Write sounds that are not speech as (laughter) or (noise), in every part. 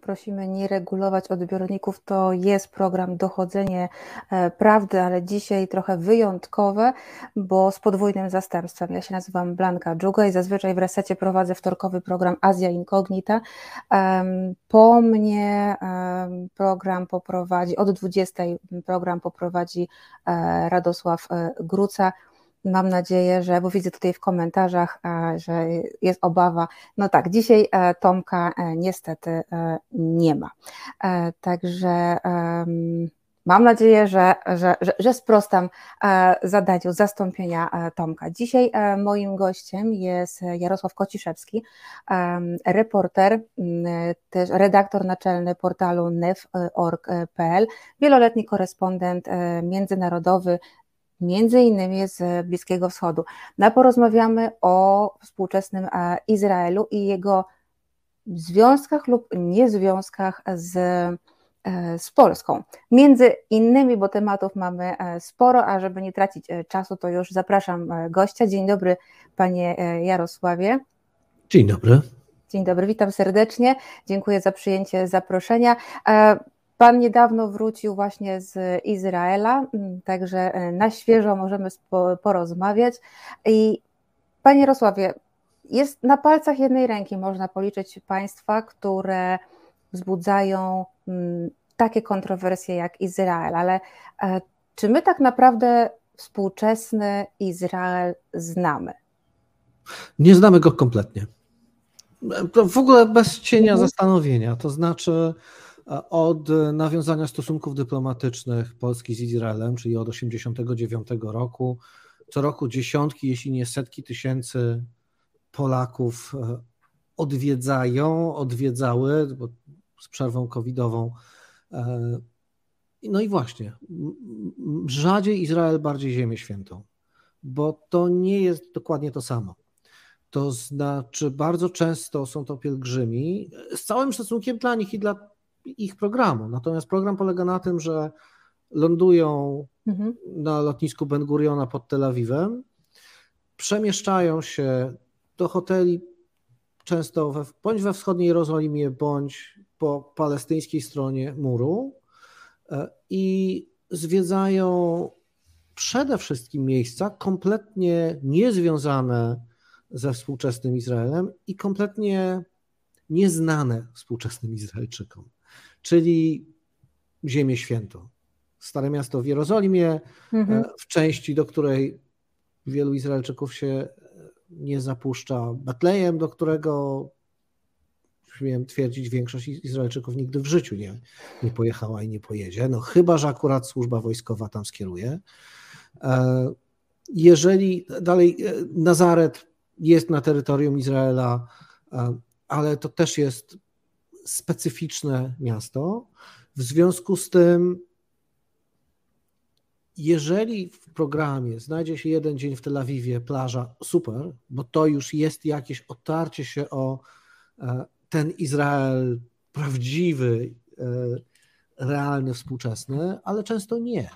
Prosimy nie regulować odbiorników. To jest program Dochodzenie e, Prawdy, ale dzisiaj trochę wyjątkowe, bo z podwójnym zastępstwem. Ja się nazywam Blanka Dżuga i zazwyczaj w resecie prowadzę wtorkowy program Azja Incognita. Po mnie program poprowadzi, od 20 program poprowadzi e, Radosław e, Gruca. Mam nadzieję, że, bo widzę tutaj w komentarzach, e, że jest obawa. No tak, dzisiaj e, Tomka e, niestety nie ma. Także mam nadzieję, że, że, że, że sprostam zadaniu zastąpienia Tomka. Dzisiaj moim gościem jest Jarosław Kociszewski, reporter, też redaktor naczelny portalu nef.org.pl, wieloletni korespondent międzynarodowy między innymi z Bliskiego Wschodu. No, porozmawiamy o współczesnym e, Izraelu i jego związkach lub niezwiązkach z, e, z Polską. Między innymi, bo tematów mamy e, sporo, a żeby nie tracić czasu, to już zapraszam gościa. Dzień dobry, panie Jarosławie. Dzień dobry. Dzień dobry, witam serdecznie. Dziękuję za przyjęcie zaproszenia. Pan niedawno wrócił właśnie z Izraela, mm, także e, na świeżo możemy porozmawiać. I Panie Jarosławie, jest na palcach jednej ręki można policzyć państwa, które wzbudzają mm, takie kontrowersje jak Izrael, ale e, czy my tak naprawdę współczesny Izrael znamy? Nie znamy go kompletnie. To w ogóle bez cienia mhm. zastanowienia. To znaczy, od nawiązania stosunków dyplomatycznych Polski z Izraelem, czyli od 1989 roku. Co roku dziesiątki, jeśli nie setki tysięcy Polaków e, odwiedzają, odwiedzały z przerwą covidową. E, no i właśnie, rzadziej Izrael, bardziej Ziemię Świętą, bo to nie jest dokładnie to samo. To znaczy, bardzo często są to pielgrzymi, z całym szacunkiem dla nich i dla ich programu. Natomiast program polega na tym, że lądują mhm. na lotnisku Ben Guriona pod Tel Awiwem, przemieszczają się do hoteli często we, bądź we wschodniej Jerozolimie, bądź po palestyńskiej stronie muru e, i zwiedzają przede wszystkim miejsca kompletnie niezwiązane ze współczesnym Izraelem i kompletnie nieznane współczesnym Izraelczykom czyli Ziemię Świętą. Stare miasto w Jerozolimie, mhm. E, w części, do której wielu Izraelczyków się nie zapuszcza, Betlejem, do którego śmiem twierdzić, większość Izraelczyków nigdy w życiu nie, nie pojechała i nie pojedzie. No chyba, że akurat służba wojskowa tam skieruje. E, jeżeli dalej e, Nazaret jest na terytorium Izraela, ale to też jest specyficzne miasto. W związku z tym, jeżeli w programie znajdzie się jeden dzień w Tel Awiwie, plaża, super, bo to już jest jakieś otarcie się o e, ten Izrael prawdziwy, e, realny, współczesny, ale często nie.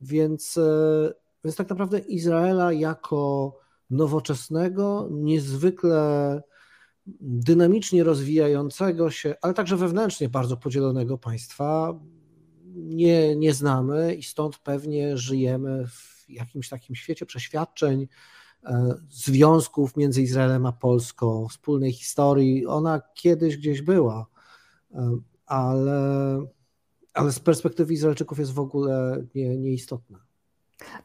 Więc, e, więc tak naprawdę Izraela jako nowoczesnego, niezwykle dynamicznie rozwijającego się, ale także wewnętrznie bardzo podzielonego państwa nie, nie znamy i stąd pewnie żyjemy w jakimś takim świecie przeświadczeń, e, związków między Izraelem a Polską, wspólnej historii. Ona kiedyś gdzieś była, e, ale, ale z perspektywy Izraelczyków jest w ogóle nie, nieistotna.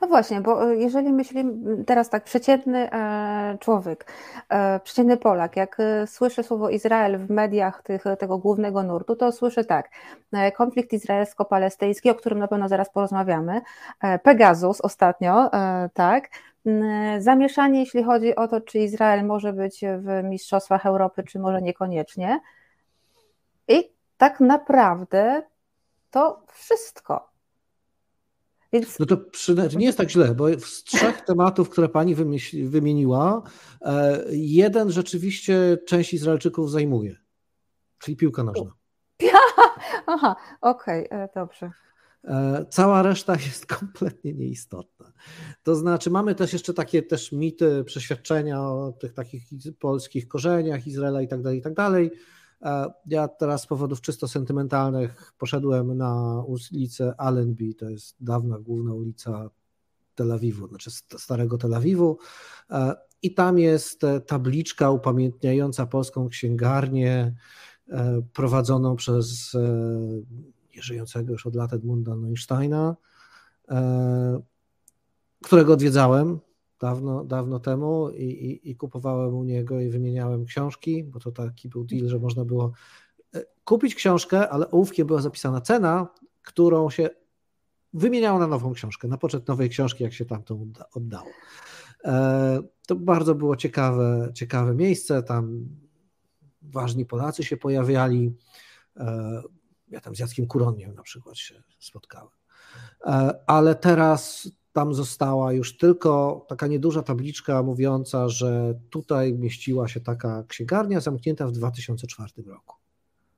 No właśnie, bo e, jeżeli myślimy teraz tak, przeciętny e, człowiek, e, przeciętny Polak, jak słyszy słowo Izrael w mediach tych, tego głównego nurtu, to słyszy tak, konflikt izraelsko-palestyński, o którym na pewno zaraz porozmawiamy, Pegasus ostatnio, tak, zamieszanie, jeśli chodzi o to, czy Izrael może być w Mistrzostwach Europy, czy może niekoniecznie. I tak naprawdę to wszystko. Więc... No to nie jest tak źle, bo z trzech tematów, które pani wymieniła, e, jeden rzeczywiście część Izraelczyków zajmuje, czyli piłka nożna. (laughs) Aha, okej, okay, e, dobrze. E, cała reszta (laughs) jest kompletnie nieistotna. To znaczy, mamy też jeszcze takie też mity, przeświadczenia o tych takich polskich korzeniach Izraela i tak dalej, i tak dalej. Ja teraz z powodów czysto sentymentalnych poszedłem na ulicę Allenby, to jest dawna główna ulica Tel Awiwu, znaczy starego Tel Awiwu. I tam jest tabliczka upamiętniająca polską księgarnię prowadzoną przez nieżyjącego już od lat Edmunda Neusteina, którego odwiedzałem dawno, dawno temu i, i, i, kupowałem u niego i wymieniałem książki, bo to taki był deal, że można było e, kupić książkę, ale ołówkiem była zapisana cena, którą się wymieniało na nową książkę, na poczet nowej książki, jak się tamtą oddało. E, to bardzo było ciekawe, ciekawe miejsce, tam ważni Polacy się pojawiali, e, ja tam z Jackiem Kuroniem na przykład się spotkałem. Ale teraz tam została już tylko taka nieduża tabliczka mówiąca, że tutaj mieściła się taka księgarnia zamknięta w 2004 roku.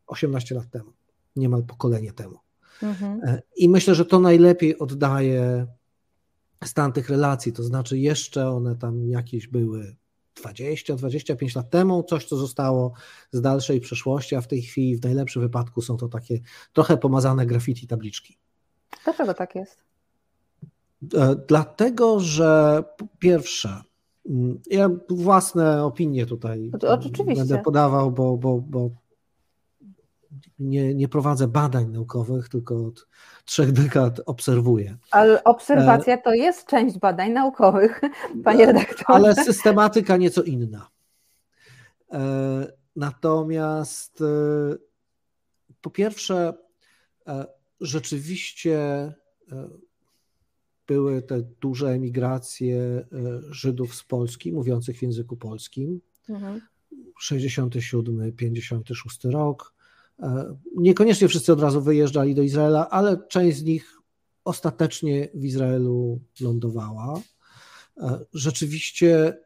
18 lat temu, niemal pokolenie temu. Mhm. E, I myślę, że to najlepiej oddaje stan tych relacji, to znaczy jeszcze one tam jakieś były 20-25 lat temu, coś co zostało z dalszej przeszłości, a w tej chwili w najlepszym wypadku są to takie trochę pomazane graffiti tabliczki. Dlaczego tak jest? E, dlatego, że po pierwsze, mm, ja własne opinie tutaj Oczywiście. będę podawał, bo, bo, bo nie, nie prowadzę badań naukowych, tylko od trzech dekad obserwuję. Ale obserwacja to jest część badań naukowych, (laughs) panie redaktorze. Ale systematyka nieco inna. E, natomiast e, po pierwsze, rzeczywiście były te duże emigracje e, Żydów z Polski, mówiących w języku polskim. Mhm. 67, 56 rok. E, niekoniecznie wszyscy od razu wyjeżdżali do Izraela, ale część z nich ostatecznie w Izraelu lądowała. E, rzeczywiście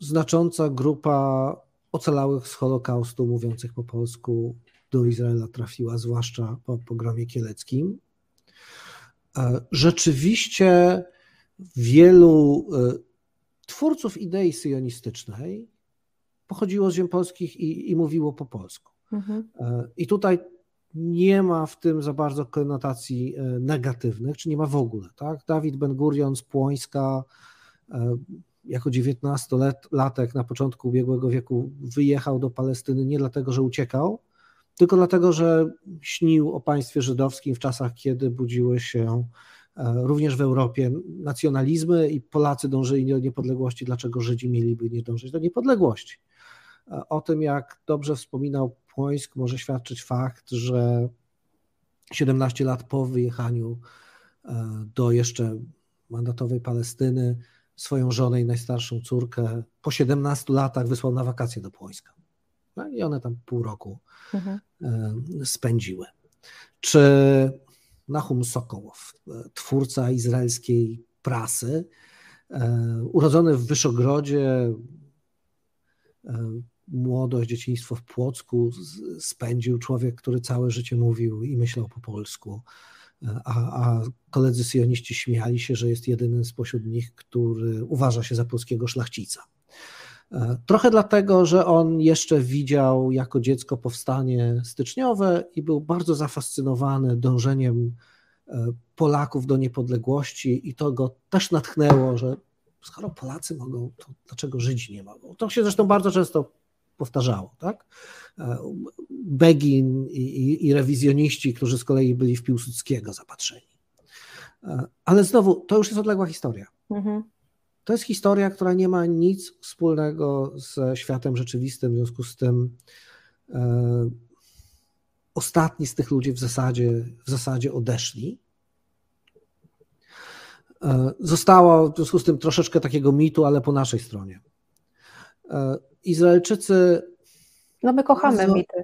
znacząca grupa ocalałych z Holokaustu, mówiących po polsku, do Izraela trafiła, zwłaszcza po pogromie kieleckim. E, rzeczywiście wielu e, twórców idei syjonistycznej pochodziło z ziem polskich i, i mówiło po polsku. Mhm. E, I tutaj nie ma w tym za bardzo konotacji negatywnych, czy nie ma w ogóle. Tak? Dawid Ben-Gurion z Płońska jako 19-latek na początku ubiegłego wieku wyjechał do Palestyny nie dlatego, że uciekał, tylko dlatego, że śnił o państwie żydowskim w czasach, kiedy budziły się e, również w Europie nacjonalizmy i Polacy dążyli do niepodległości. Dlaczego Żydzi mieliby nie dążyć do niepodległości? E, o tym, jak dobrze wspominał Płońsk, może świadczyć fakt, że 17 lat po wyjechaniu e, do jeszcze mandatowej Palestyny swoją żonę i najstarszą córkę po 17 latach wysłał na wakacje do Płońska. No I one tam pół roku mhm. E, spędziły. Czy Nahum Sokołow, e, twórca izraelskiej prasy, e, urodzony w Wyszogrodzie, młodość, dzieciństwo w Płocku spędził człowiek, który całe życie mówił i myślał po polsku, a, a koledzy syjoniści śmiali się, że jest jedynym spośród nich, który uważa się za polskiego szlachcica. E, trochę dlatego, że on jeszcze widział jako dziecko powstanie styczniowe i był bardzo zafascynowany dążeniem e, Polaków do niepodległości, i to go też natchnęło, że skoro Polacy mogą, to dlaczego Żydzi nie mogą? To się zresztą bardzo często powtarzało, tak? E, Begin i, i, i rewizjoniści, którzy z kolei byli w Piłsudskiego zapatrzeni. Ale znowu, to już jest odległa historia. Mhm. To jest historia, która nie ma nic wspólnego ze światem rzeczywistym, w związku z tym e, ostatni z tych ludzi w zasadzie, w zasadzie odeszli. E, zostało w związku z tym troszeczkę takiego mitu, ale po naszej stronie. E, Izraelczycy. No my kochamy mity,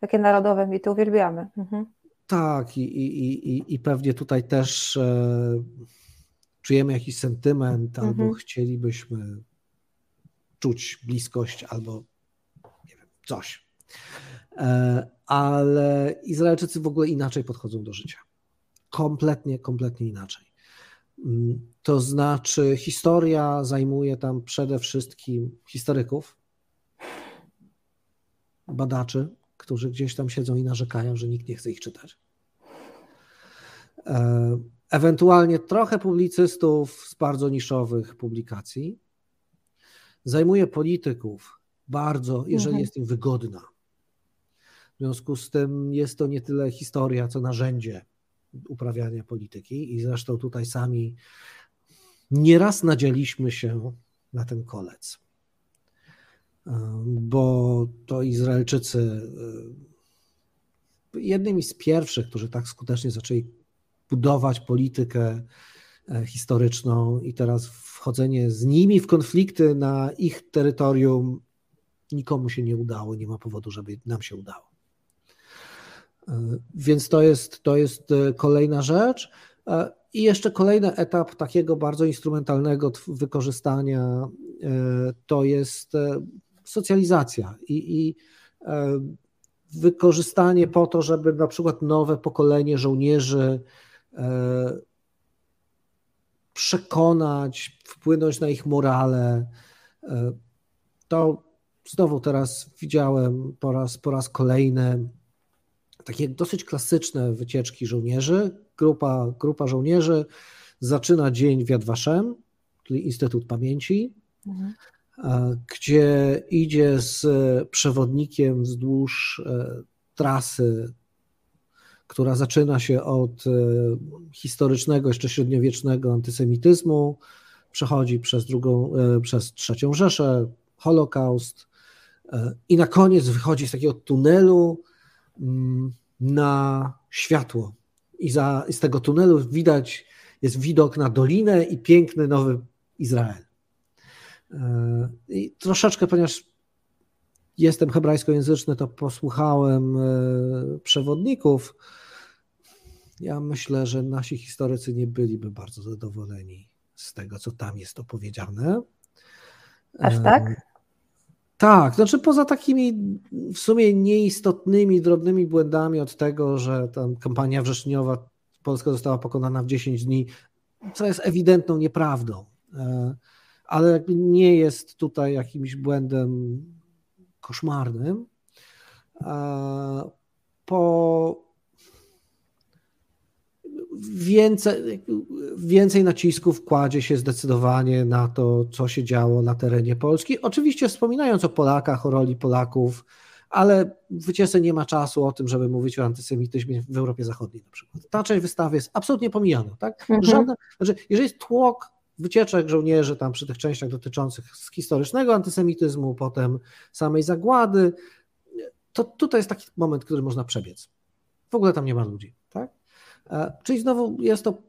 takie narodowe mity, uwielbiamy. Mhm. Tak, i, i, i, i pewnie tutaj też. E, czujemy jakiś sentyment, albo mhm. chcielibyśmy czuć bliskość, albo nie wiem, coś. E, ale Izraelczycy w ogóle inaczej podchodzą do życia. Kompletnie, kompletnie inaczej. Mm, to znaczy, historia zajmuje tam przede wszystkim historyków, badaczy, którzy gdzieś tam siedzą i narzekają, że nikt nie chce ich czytać. Ewentualnie trochę publicystów z bardzo niszowych publikacji. Zajmuje polityków bardzo, jeżeli mhm. jest im wygodna. W związku z tym jest to nie tyle historia, co narzędzie uprawiania polityki i zresztą tutaj sami nieraz nadzieliśmy się na ten kolec, bo to Izraelczycy jednymi z pierwszych, którzy tak skutecznie zaczęli budować politykę e, historyczną i teraz wchodzenie z nimi w konflikty na ich terytorium nikomu się nie udało, nie ma powodu, żeby nam się udało. E, więc to jest, to jest e, kolejna rzecz. I jeszcze kolejny etap takiego bardzo instrumentalnego wykorzystania to jest socjalizacja i, i wykorzystanie po to, żeby na przykład nowe pokolenie żołnierzy przekonać, wpłynąć na ich morale. E, to znowu teraz widziałem po raz, po raz kolejny takie dosyć klasyczne wycieczki żołnierzy. Grupa, grupa żołnierzy zaczyna dzień w Yad Vashem, czyli Instytut Pamięci, mhm. E, gdzie idzie z przewodnikiem wzdłuż trasy która zaczyna się od e, historycznego, jeszcze średniowiecznego antysemityzmu, przechodzi przez drugą, e, przez trzecią Rzeszę, Holokaust e, i na koniec wychodzi z takiego tunelu mm, na światło. I, za, z tego tunelu widać, jest widok na dolinę i piękny nowy Izrael. I troszeczkę, ponieważ jestem hebrajskojęzyczny, to posłuchałem przewodników ja myślę, że nasi historycy nie byliby bardzo zadowoleni z tego, co tam jest opowiedziane. Aż tak? Tak, znaczy poza takimi w sumie nieistotnymi, drobnymi błędami od tego, że tam kampania wrześniowa Polska została pokonana w 10 dni, co jest ewidentną nieprawdą, e, ale nie jest tutaj jakimś błędem koszmarnym. E, po więcej, więcej nacisków kładzie się zdecydowanie na to, co się działo na terenie Polski. Oczywiście wspominając o Polakach, o roli Polaków, ale wyciece nie ma czasu o tym, żeby mówić o antysemityzmie w Europie Zachodniej na przykład. Ta część wystawy jest absolutnie pomijana. Tak? Mhm. Żadne, znaczy, jeżeli jest tłok wycieczek żołnierzy tam przy tych częściach dotyczących historycznego antysemityzmu, potem samej zagłady, to tutaj jest taki moment, który można przebiec. W ogóle tam nie ma ludzi. E, czyli znowu jest to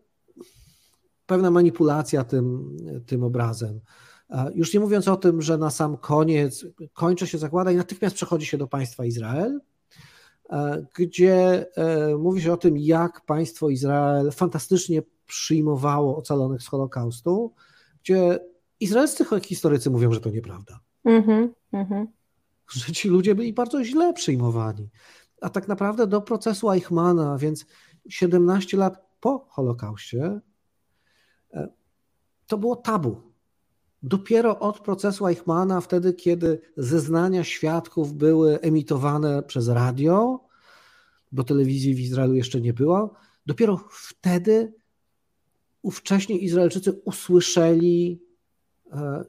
pewna manipulacja tym, tym obrazem. E, już nie mówiąc o tym, że na sam koniec kończy się zakłada i natychmiast przechodzi się do państwa Izrael, e, gdzie mówi się o tym, jak państwo Izrael fantastycznie przyjmowało ocalonych z Holokaustu, gdzie izraelscy historycy mówią, że to nieprawda. Mm-hmm, mm-hmm. Że ci ludzie byli bardzo źle przyjmowani. A tak naprawdę do procesu Eichmana, więc 17 lat po Holokauście, e, to było tabu. Dopiero od procesu Eichmana, wtedy, kiedy zeznania świadków były emitowane przez radio, bo telewizji w Izraelu jeszcze nie było, dopiero wtedy ówcześni Izraelczycy usłyszeli e,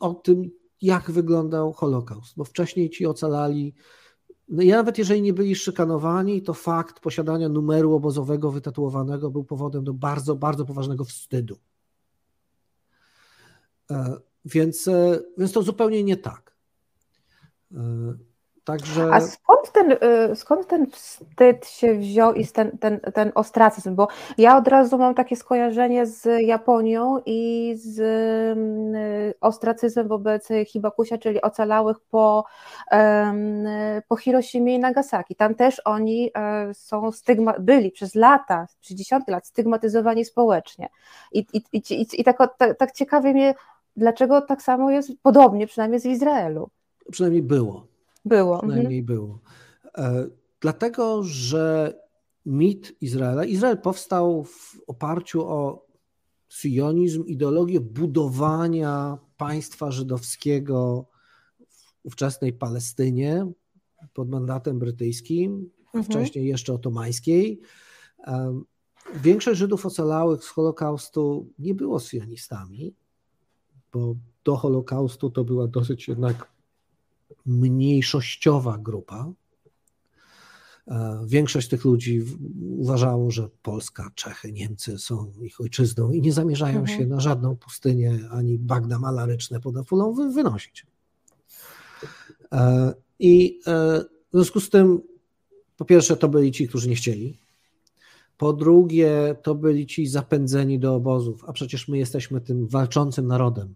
o tym, jak wyglądał Holokaust, bo wcześniej ci ocalali no i nawet jeżeli nie byli szykanowani, to fakt posiadania numeru obozowego wytatuowanego był powodem do bardzo, bardzo poważnego wstydu. E, więc, e, więc to zupełnie nie tak. Także... A skąd ten, y, skąd ten wstyd się wziął i ten, ten, ten ostracyzm? Bo ja od razu mam takie skojarzenie z Japonią i z y, ostracyzmem wobec Hibakusia, czyli ocalałych po, po Hiroshimie i Nagasaki. Tam też oni e, są stygma, byli przez lata, przez dziesiątki lat stygmatyzowani społecznie. I, i, i, i tak, tak, tak ciekawie mnie, dlaczego tak samo jest, podobnie przynajmniej w Izraelu. Przynajmniej było. Było. Przynajmniej mhm. było. E, dlatego, że mit Izraela, Izrael powstał w oparciu o sionizm, ideologię budowania państwa żydowskiego w ówczesnej Palestynie, pod mandatem brytyjskim, mhm. wcześniej jeszcze otomańskiej. Większość Żydów ocalałych z Holokaustu nie było sionistami, bo do Holokaustu to była dosyć jednak mniejszościowa grupa. E, większość tych ludzi uważało, że Polska, Czechy, Niemcy są ich ojczyzną i nie zamierzają mhm. się na żadną pustynię ani bagna malaryczne pod Afulą wynosić. E, I e, w związku z tym, po pierwsze, to byli ci, którzy nie chcieli. Po drugie, to byli ci zapędzeni do obozów, a przecież my jesteśmy tym walczącym narodem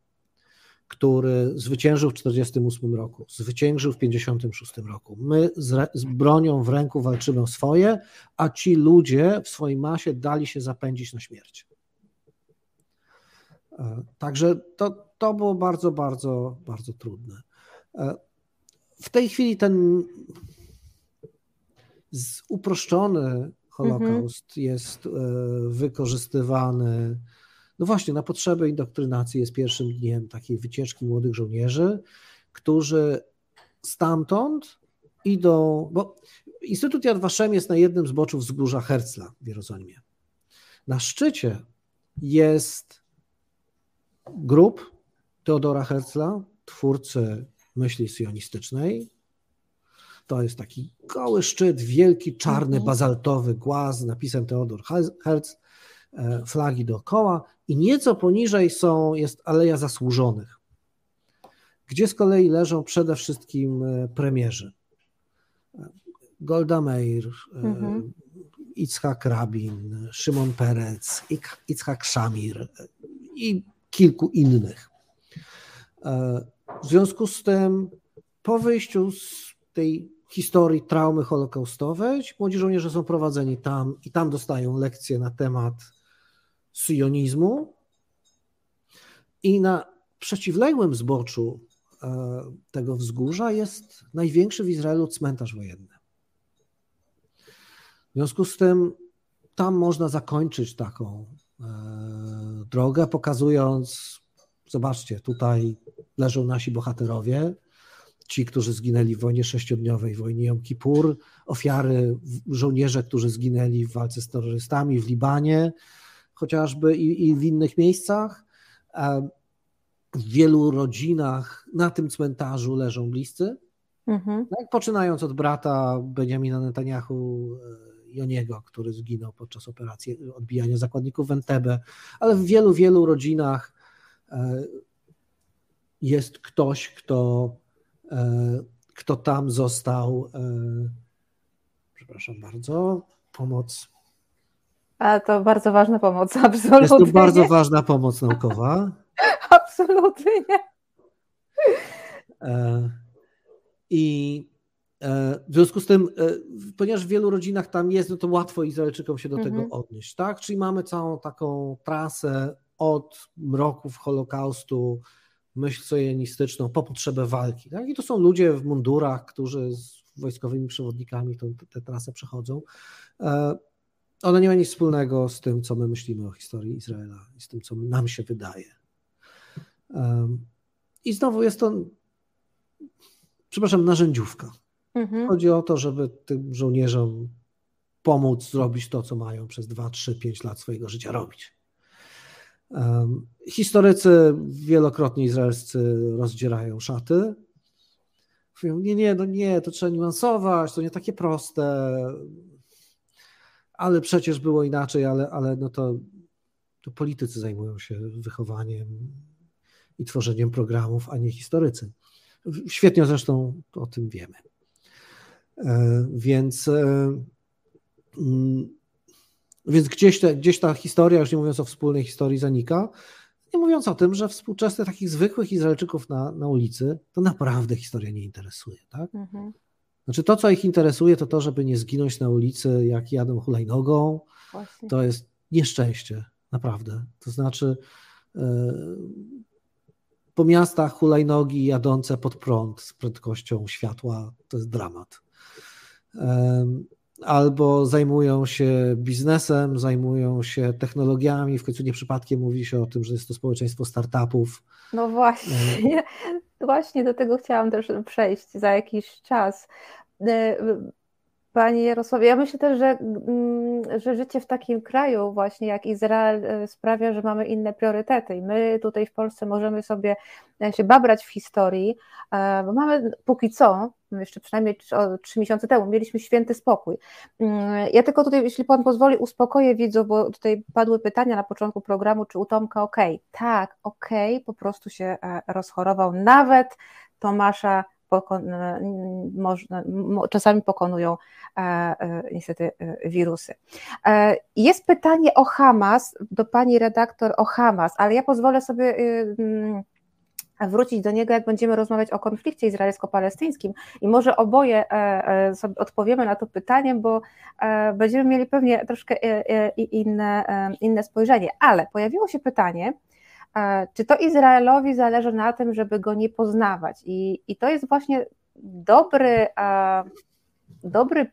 który zwyciężył w 1948 roku, zwyciężył w 1956 roku. My z, z, bronią w ręku walczymy o swoje, a ci ludzie w swojej masie dali się zapędzić na śmierć. E, także to, to było bardzo, bardzo, bardzo trudne. E, w tej chwili ten uproszczony Holokaust mhm. jest e, wykorzystywany no właśnie, na potrzeby indoktrynacji jest pierwszym dniem takiej wycieczki młodych żołnierzy, którzy stamtąd idą, bo Instytut Yad Vashem jest na jednym z boczów wzgórza Herzla w Jerozolimie. Na szczycie jest grup Teodora Herzla, twórcy myśli sionistycznej. To jest taki goły szczyt, wielki, czarny, mhm. bazaltowy głaz z napisem Teodor Herz, flagi dookoła i nieco poniżej są, jest Aleja Zasłużonych, gdzie z kolei leżą przede wszystkim e, premierzy. Golda Meir, e, mhm. Itzhak Rabin, Szymon Perec, Itzhak Szamir e, i kilku innych. W związku z tym, po wyjściu z tej historii traumy holokaustowej, młodzi żołnierze są prowadzeni tam i tam dostają lekcje na temat syjonizmu i na przeciwległym zboczu e, tego wzgórza jest największy w Izraelu cmentarz wojenny. W związku z tym tam można zakończyć taką e, drogę, pokazując, zobaczcie, tutaj leżą nasi bohaterowie, ci, którzy zginęli w wojnie sześciodniowej, w wojnie Jom Kippur, ofiary, żołnierze, którzy zginęli w walce z terrorystami w Libanie, chociażby i, i w innych miejscach. W wielu rodzinach na tym cmentarzu leżą bliscy. Mhm. Tak, poczynając od brata Benjamina Netanyahu, e, Joniego, który zginął podczas operacji odbijania zakładników w Entebbe, ale w wielu, wielu rodzinach e, jest ktoś, kto, e, kto tam został. Przepraszam bardzo, pomoc a to bardzo ważna pomoc, absolutnie. (laughs) Jest to bardzo ważna pomoc naukowa. (laughs) absolutnie. E, I e, w związku z tym, e, ponieważ w wielu rodzinach tam jest, no to łatwo Izraelczykom się do tego mhm. odnieść, tak? Czyli mamy całą taką trasę od mroków Holokaustu, myśl sojenistyczną po potrzebę walki. Tak? I to są ludzie w mundurach, którzy z wojskowymi przewodnikami tę trasę przechodzą ona nie ma nic wspólnego z tym, co my myślimy o historii Izraela i z tym, co nam się wydaje. I znowu jest to, przepraszam, narzędziówka. Mhm. Chodzi o to, żeby tym żołnierzom pomóc zrobić to, co mają przez 2, 3, 5 lat swojego życia robić. Um, historycy wielokrotnie izraelscy rozdzierają szaty. Mówią, nie, nie, no nie, to trzeba niuansować, to nie takie proste ale przecież było inaczej, ale, ale no to, to politycy zajmują się wychowaniem i tworzeniem programów, a nie historycy. Świetnie zresztą o tym wiemy. E, więc, e, mm, więc gdzieś, te, gdzieś ta historia, już nie mówiąc o wspólnej historii, zanika. Nie mówiąc o tym, że współczesne takich zwykłych Izraelczyków na, na ulicy to naprawdę historia nie interesuje. Tak? Mhm. Znaczy to, co ich interesuje, to to, żeby nie zginąć na ulicy, jak jadą hulajnogą. Właśnie. To jest nieszczęście, naprawdę. To znaczy e, po miastach hulajnogi jadące pod prąd z prędkością światła to jest dramat. Albo zajmują się biznesem, zajmują się technologiami. W końcu nie przypadkiem mówi się o tym, że jest to społeczeństwo startupów. No właśnie, właśnie do tego chciałam też przejść za jakiś czas, Panie Jarosławie, ja myślę też, że, mm, że życie w takim kraju właśnie jak Izrael e, sprawia, że mamy inne priorytety i my tutaj w Polsce możemy sobie e, się babrać w historii, e, bo mamy póki co, jeszcze przynajmniej trzy miesiące temu, mieliśmy święty spokój. Mm, ja tylko tutaj, jeśli Pan pozwoli, uspokoję widzów, bo tutaj padły pytania na początku programu, czy u Tomka ok? Tak, ok, po prostu się rozchorował, nawet Tomasza pokon, e, można, czasami pokonują e, e, niestety wirusy. Jest pytanie o Hamas, do pani redaktor o Hamas, ale ja pozwolę sobie mm, wrócić do niego, jak będziemy rozmawiać o konflikcie izraelsko-palestyńskim i może oboje sobie odpowiemy na to pytanie, bo będziemy mieli pewnie troszkę inne, inne spojrzenie, ale pojawiło się pytanie, czy to Izraelowi zależy na tym, żeby go nie poznawać. I, i to jest właśnie dobry, dobry,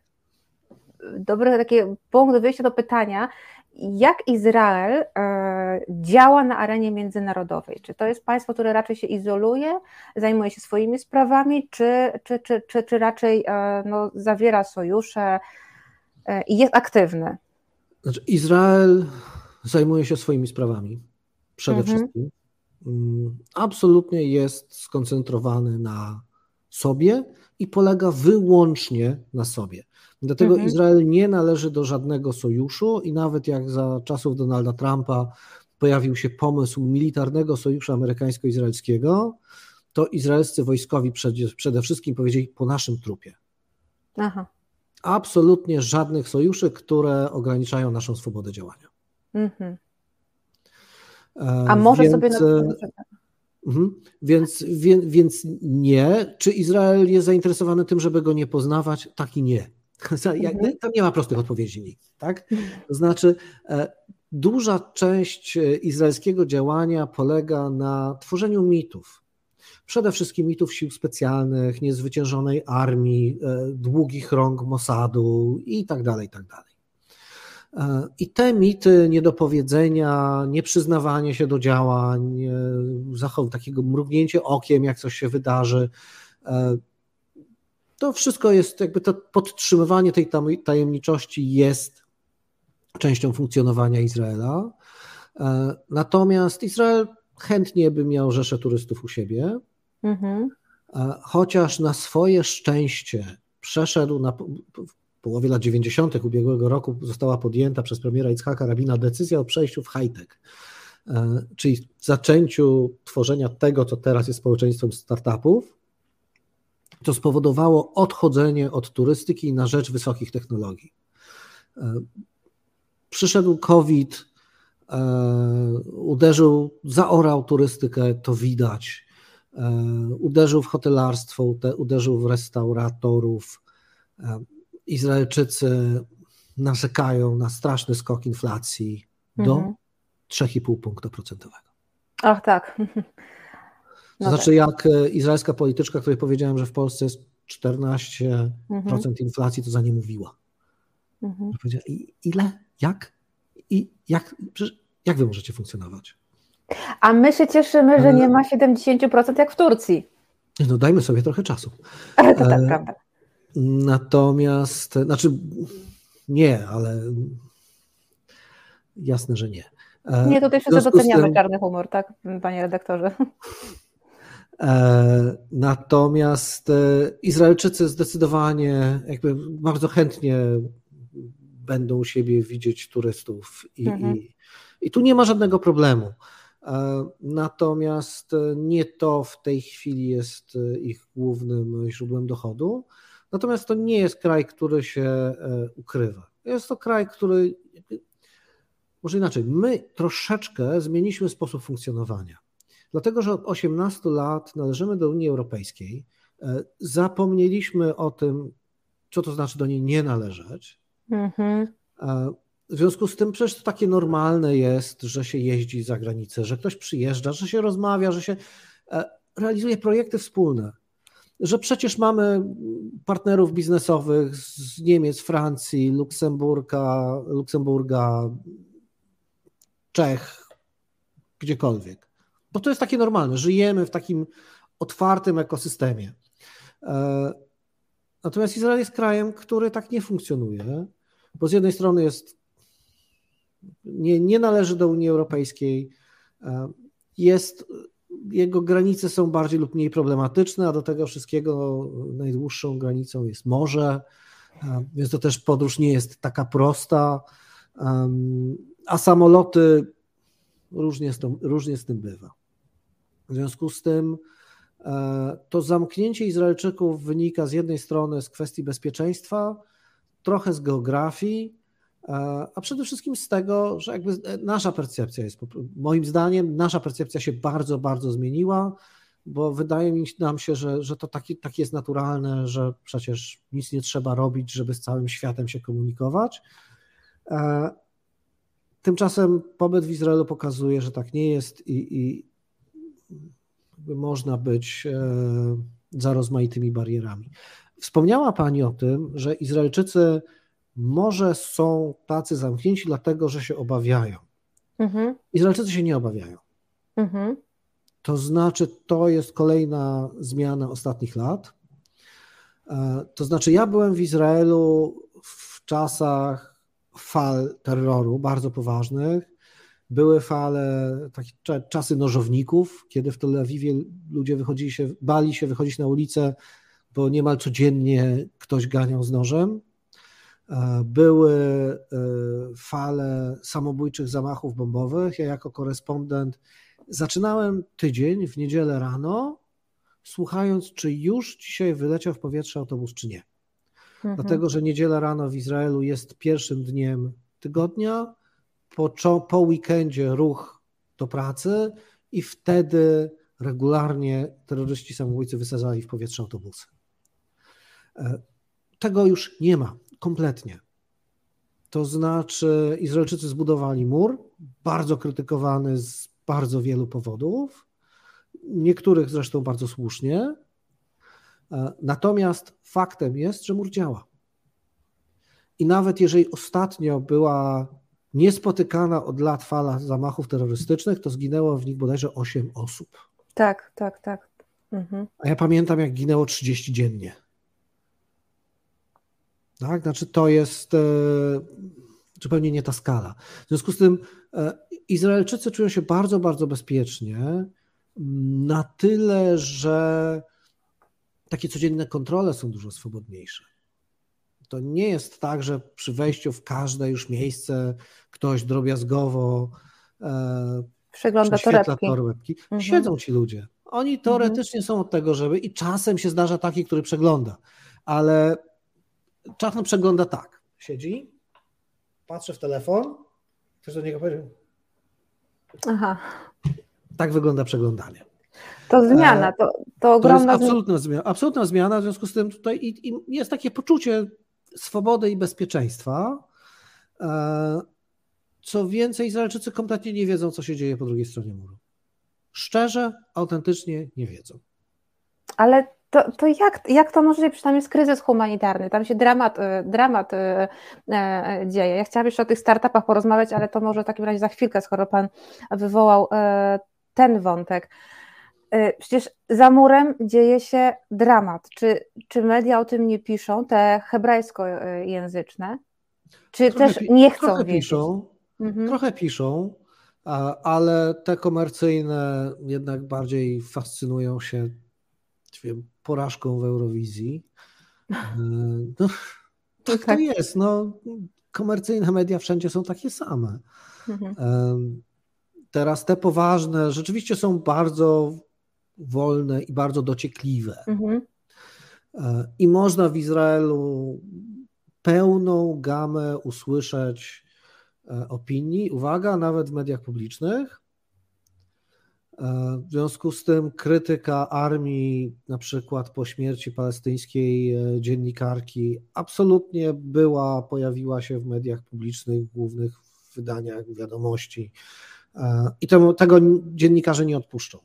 dobry taki punkt wyjścia do pytania, jak Izrael e, działa na arenie międzynarodowej? Czy to jest państwo, które raczej się izoluje, zajmuje się swoimi sprawami, czy, czy, czy, czy, czy raczej e, no, zawiera sojusze e, i jest aktywny? Znaczy, Izrael zajmuje się swoimi sprawami przede mhm. wszystkim, mm, absolutnie jest skoncentrowany na sobie i polega wyłącznie na sobie. Dlatego mhm. Izrael nie należy do żadnego sojuszu i nawet jak za czasów Donalda Trumpa pojawił się pomysł militarnego sojuszu amerykańsko-izraelskiego, to izraelscy wojskowi przede, przede wszystkim powiedzieli po naszym trupie. Aha. Absolutnie żadnych sojuszy, które ograniczają naszą swobodę działania. Mhm. A może więc, sobie na mhm, więc, więc, więc nie. Czy Izrael jest zainteresowany tym, żeby go nie poznawać? Tak i nie. (laughs) Mhm. Tam nie ma prostych odpowiedzi. Tak? To znaczy, e, duża część e, izraelskiego działania polega na tworzeniu mitów. Przede wszystkim mitów sił specjalnych, niezwyciężonej armii, e, długich rąk Mossadu i tak dalej, i tak dalej. E, I te mity, niedopowiedzenia, nieprzyznawanie się do działań, zachow takiego mrugnięcie okiem, jak coś się wydarzy, e, to wszystko jest jakby to podtrzymywanie tej tajemniczości jest częścią funkcjonowania Izraela. E, natomiast Izrael chętnie by miał rzesze turystów u siebie, mhm. chociaż na swoje szczęście przeszedł na, połowie lat 90. ubiegłego roku została podjęta przez premiera Itzhaka Rabina decyzja o przejściu w high-tech, e, czyli zaczęciu tworzenia tego, co teraz jest społeczeństwem startupów, to spowodowało odchodzenie od turystyki na rzecz wysokich technologii. E, przyszedł COVID, e, uderzył, zaorał turystykę, to widać. Uderzył w hotelarstwo, uderzył w restauratorów, Izraelczycy narzekają na straszny skok inflacji do mhm. 3,5 punktu procentowego. Ach, tak. (laughs) No to znaczy, tak. jak e, izraelska polityczka, której powiedziałem, że w Polsce jest 14% mhm. inflacji, to za nie mówiła. Mhm. Ile? Jak? I jak? Jak wy możecie funkcjonować? A my się cieszymy, że nie ma 70% jak w Turcji. No dajmy sobie trochę czasu. Ale (laughs) to tak, e, prawda. Natomiast, znaczy nie, ale jasne, że nie. E, nie, tutaj wszyscy doceniamy tym, czarny humor, tak, panie redaktorze. E, natomiast e, Izraelczycy zdecydowanie jakby bardzo chętnie będą u siebie widzieć turystów i, mhm. i, i tu nie ma żadnego problemu. Natomiast nie to w tej chwili jest ich głównym źródłem dochodu. Natomiast to nie jest kraj, który się e, ukrywa. Jest to kraj, który, może inaczej, my troszeczkę zmieniliśmy sposób funkcjonowania. Dlatego, że od 18 lat należymy do Unii Europejskiej, e, zapomnieliśmy o tym, co to znaczy do niej nie należeć. Mhm. E, w związku z tym przecież to takie normalne jest, że się jeździ za granicę, że ktoś przyjeżdża, że się rozmawia, że się realizuje projekty wspólne że przecież mamy partnerów biznesowych z Niemiec, Francji, Luksemburga, Luksemburga Czech, gdziekolwiek. Bo to jest takie normalne. Żyjemy w takim otwartym ekosystemie. E, Natomiast Izrael jest krajem, który tak nie funkcjonuje, bo z jednej strony jest nie, nie należy do Unii Europejskiej, jest, jego granice są bardziej lub mniej problematyczne, a do tego wszystkiego najdłuższą granicą jest morze, więc to też podróż nie jest taka prosta, a samoloty różnie z, tym, różnie z tym bywa. W związku z tym e, to zamknięcie Izraelczyków wynika z jednej strony z kwestii bezpieczeństwa, trochę z geografii, e, a przede wszystkim z tego, że jakby nasza percepcja jest, moim zdaniem, nasza percepcja się bardzo, bardzo zmieniła, bo wydaje mi nam się, że, że to taki, tak jest naturalne, że przecież nic nie trzeba robić, żeby z całym światem się komunikować. E, tymczasem pobyt w Izraelu pokazuje, że tak nie jest i, i można być e, za rozmaitymi barierami. Wspomniała Pani o tym, że Izraelczycy może są tacy zamknięci, dlatego że się obawiają. Mhm. Izraelczycy się nie obawiają. Mhm. To znaczy, to jest kolejna zmiana ostatnich lat. E, to znaczy, ja byłem w Izraelu w czasach fal terroru bardzo poważnych. Były fale, takie czasy nożowników, kiedy w Tel Awiwie ludzie wychodzili się, bali się wychodzić na ulicę, bo niemal codziennie ktoś ganiał z nożem. E, były e, fale samobójczych zamachów bombowych. Ja jako korespondent zaczynałem tydzień w niedzielę rano, słuchając, czy już dzisiaj wyleciał w powietrze autobus, czy nie. Mhm. Dlatego, że niedziela rano w Izraelu jest pierwszym dniem tygodnia, po, po weekendzie ruch do pracy i wtedy regularnie terroryści samobójcy wysadzali w powietrze autobusy. E, tego już nie ma kompletnie. To znaczy, Izraelczycy zbudowali mur, bardzo krytykowany z bardzo wielu powodów, niektórych zresztą bardzo słusznie. E, natomiast faktem jest, że mur działa. I nawet jeżeli ostatnio była niespotykana od lat fala zamachów terrorystycznych, to zginęło w nich bodajże 8 osób. Tak, tak, tak. Mhm. A ja pamiętam, jak ginęło 30 dziennie. Tak, znaczy to jest e, zupełnie nie ta skala. W związku z tym e, Izraelczycy czują się bardzo, bardzo bezpiecznie, na tyle, że takie codzienne kontrole są dużo swobodniejsze. To nie jest tak, że przy wejściu w każde już miejsce ktoś drobiazgowo e, przegląda torebki. torebki. Mhm. Siedzą ci ludzie. Oni teoretycznie mhm. są od tego, żeby i czasem się zdarza taki, który przegląda, ale czasem przegląda tak. Siedzi, patrzy w telefon, ktoś do niego powie. Aha. Tak wygląda przeglądanie. To zmiana, to, to ogromna to jest absolutna zmiana, absolutna zmiana, w związku z tym tutaj i, i jest takie poczucie swobody i bezpieczeństwa. E, co więcej, Izraelczycy kompletnie nie wiedzą, co się dzieje po drugiej stronie muru. Szczerze, autentycznie nie wiedzą. Ale to, to jak, jak to możliwe? Przecież tam jest kryzys humanitarny, tam się dramat, e, dramat e, e, dzieje. Ja chciałabym jeszcze o tych startupach porozmawiać, ale to może w takim razie za chwilkę, skoro Pan wywołał ten wątek. Przecież za murem dzieje się dramat. Czy, czy media o tym nie piszą, te hebrajskojęzyczne? Czy trochę, też nie chcą trochę wiedzieć? Piszą, mhm. Trochę piszą, ale te komercyjne jednak bardziej fascynują się wiem, porażką w Eurowizji. E, no, (laughs) tak, tak to jest. No, komercyjne media wszędzie są takie same. Mhm. E, teraz te poważne rzeczywiście są bardzo wolne i bardzo dociekliwe. Mhm. E, I można w Izraelu pełną gamę usłyszeć opinii, uwaga, nawet w mediach publicznych, E, w związku z tym krytyka armii, na przykład po śmierci palestyńskiej e, dziennikarki, absolutnie była, pojawiła się w mediach publicznych, w głównych wydaniach wiadomości. E, I to, tego dziennikarze nie odpuszczą.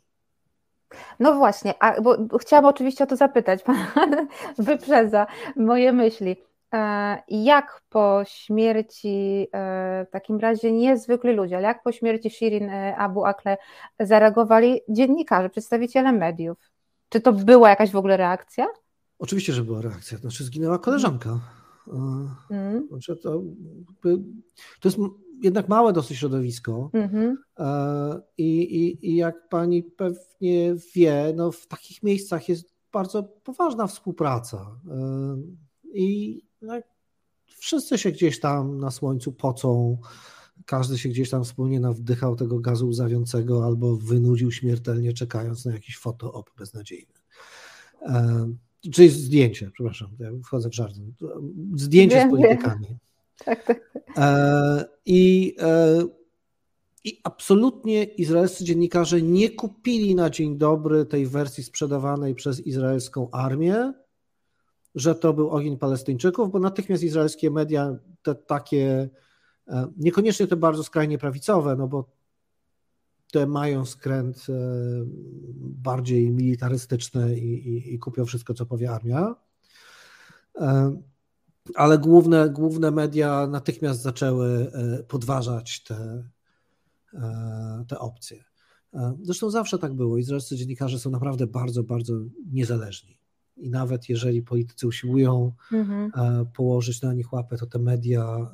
No właśnie, a, bo chciałam oczywiście o to zapytać, (laughs) pan wyprzedza moje myśli. E, jak po śmierci, e, w takim razie niezwykli ludzie, ale jak po śmierci Shirin e, Abu Akle zareagowali dziennikarze, przedstawiciele mediów? Czy to była jakaś w ogóle reakcja? Oczywiście, że była reakcja. Znaczy, zginęła koleżanka. Mm. Znaczy, to, to jest jednak małe dosyć środowisko. Mm-hmm. I, i, I jak pani pewnie wie, no w takich miejscach jest bardzo poważna współpraca. I wszyscy się gdzieś tam na słońcu pocą, każdy się gdzieś tam wspólnie nawdychał tego gazu łzawiącego albo wynudził śmiertelnie, czekając na jakiś fotoop beznadziejny. Czyli zdjęcie, przepraszam, ja wchodzę w żart. Zdjęcie z politykami. Tak, tak, tak. E, I, e, I absolutnie izraelscy dziennikarze nie kupili na dzień dobry tej wersji sprzedawanej przez izraelską armię, że to był ogień Palestyńczyków, bo natychmiast izraelskie media, te takie, e, niekoniecznie te bardzo skrajnie prawicowe, no bo te mają skręt bardziej militarystyczny i, i, i kupią wszystko, co powie armia ale główne, główne media natychmiast zaczęły e, podważać te, e, te opcje. E, zresztą zawsze tak było. Izraelscy dziennikarze są naprawdę bardzo, bardzo niezależni. I nawet jeżeli politycy usiłują mhm. położyć na nich łapę, to te media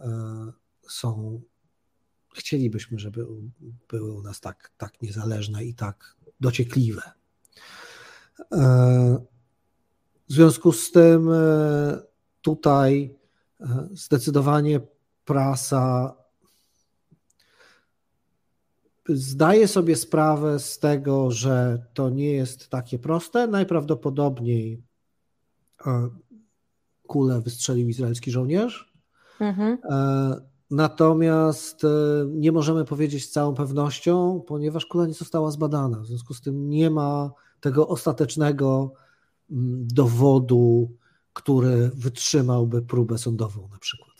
są. Chcielibyśmy, żeby były u nas tak, tak niezależne i tak dociekliwe. W związku z tym tutaj e, zdecydowanie prasa zdaje sobie sprawę z tego, że to nie jest takie proste. Najprawdopodobniej e, kulę wystrzelił izraelski żołnierz. Mhm. E, natomiast nie możemy powiedzieć z całą pewnością, ponieważ kula nie została zbadana. W związku z tym nie ma tego ostatecznego mm, dowodu który wytrzymałby próbę sądową na przykład.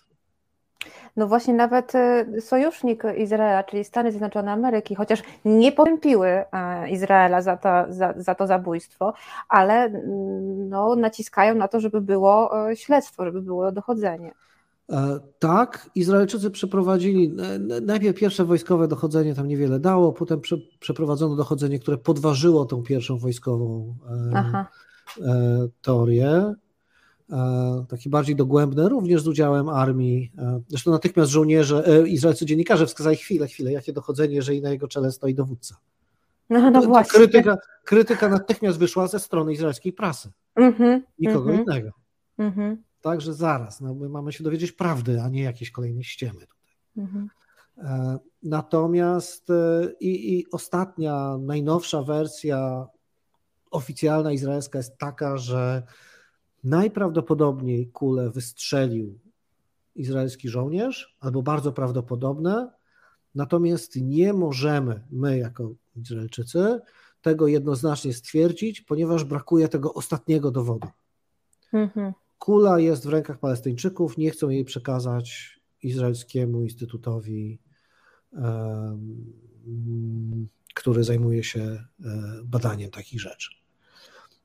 No właśnie nawet y, sojusznik Izraela, czyli Stany Zjednoczone Ameryki, chociaż nie potępiły e, Izraela za to, za, za to zabójstwo, ale mm, no, naciskają na to, żeby było e, śledztwo, żeby było dochodzenie. E, tak, Izraelczycy przeprowadzili najpierw pierwsze wojskowe dochodzenie, tam niewiele dało, potem prze, przeprowadzono dochodzenie, które podważyło tą pierwszą wojskową Aha. teorię. E, taki bardziej dogłębny, również z udziałem armii. E, zresztą natychmiast żołnierze, e, izraelscy dziennikarze wskazali chwilę, chwilę, jakie dochodzenie, że i na jego czele stoi dowódca. No, no właśnie. Krytyka, krytyka natychmiast wyszła ze strony izraelskiej prasy. Mm-hmm, Nikogo mm-hmm. innego. Mm-hmm. Także zaraz, no, my mamy się dowiedzieć prawdy, a nie jakieś kolejne ściemy tutaj. Mhm. Natomiast i, i ostatnia, najnowsza wersja oficjalna izraelska jest taka, że Najprawdopodobniej kulę wystrzelił izraelski żołnierz, albo bardzo prawdopodobne, natomiast nie możemy, my jako Izraelczycy, tego jednoznacznie stwierdzić, ponieważ brakuje tego ostatniego dowodu. Mhm. Kula jest w rękach Palestyńczyków, nie chcą jej przekazać izraelskiemu instytutowi, który zajmuje się e, badaniem takich rzeczy.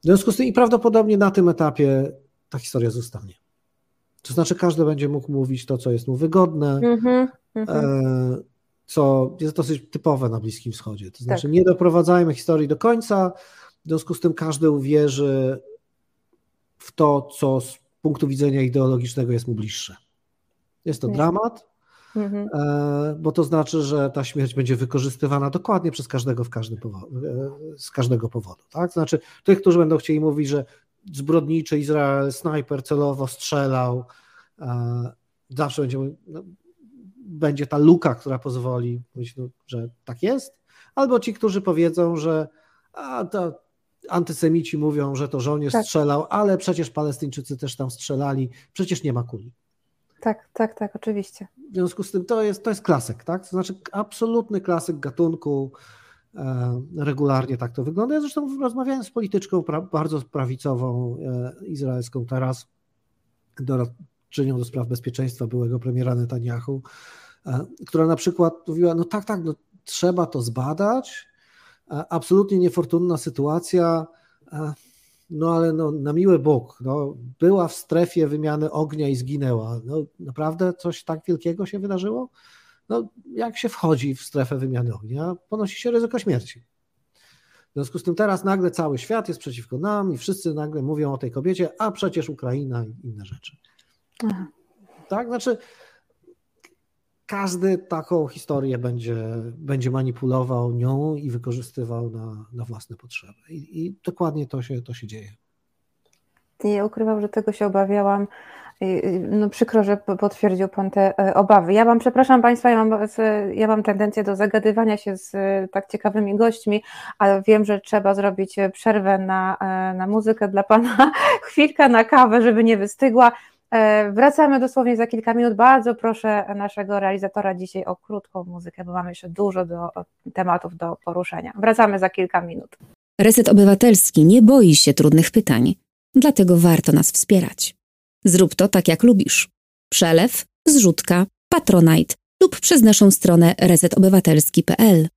W związku z tym i prawdopodobnie na tym etapie ta historia zostanie. To znaczy, każdy będzie mógł mówić to, co jest mu wygodne, mm-hmm, mm-hmm. co jest dosyć typowe na Bliskim Wschodzie. To znaczy, tak. nie doprowadzajmy historii do końca, w związku z tym każdy uwierzy w to, co z punktu widzenia ideologicznego jest mu bliższe. Jest to dramat, Mhm. E, bo to znaczy, że ta śmierć będzie wykorzystywana dokładnie przez każdego w powodu, e, z każdego powodu. Tak? Znaczy, tych, którzy będą chcieli mówić, że zbrodniczy Izrael, snajper celowo strzelał, e, zawsze będzie, no, będzie ta luka, która pozwoli mówić, no, że tak jest, albo ci, którzy powiedzą, że a, to antysemici mówią, że to żołnierz tak. strzelał, ale przecież Palestyńczycy też tam strzelali, przecież nie ma kuli. Tak, tak, tak, oczywiście. W związku z tym to jest, to jest klasyk, tak? To znaczy absolutny klasyk gatunku. E, regularnie tak to wygląda. Ja zresztą rozmawiałem z polityczką pra, bardzo prawicową e, izraelską teraz, doradczynią do spraw bezpieczeństwa byłego premiera Netanyahu, e, która na przykład mówiła, no tak, tak, no, trzeba to zbadać, absolutnie niefortunna sytuacja, no ale no, na miły Bóg, no, była w strefie wymiany ognia i zginęła. No, naprawdę coś tak wielkiego się wydarzyło? No, jak się wchodzi w strefę wymiany ognia, ponosi się ryzyko śmierci. W związku z tym teraz nagle cały świat jest przeciwko nam i wszyscy nagle mówią o tej kobiecie, a przecież Ukraina i inne rzeczy. Aha. Tak, znaczy każdy taką historię będzie, będzie manipulował nią i wykorzystywał na, na własne potrzeby. I, I, dokładnie to się, to się dzieje. Nie ukrywam, że tego się obawiałam. No przykro, że potwierdził Pan te e, obawy. Ja Wam przepraszam Państwa, ja mam, ja mam tendencję do zagadywania się z e, tak ciekawymi gośćmi, ale wiem, że trzeba zrobić przerwę na, e, na muzykę dla Pana, (laughs) chwilkę na kawę, żeby nie wystygła. Wracamy dosłownie za kilka minut. Bardzo proszę naszego realizatora dzisiaj o krótką muzykę, bo mamy jeszcze dużo do, tematów do poruszenia. Wracamy za kilka minut. Reset Obywatelski nie boi się trudnych pytań, dlatego warto nas wspierać. Zrób to tak jak lubisz. Przelew, zrzutka, patronite lub przez naszą stronę resetobywatelski.pl.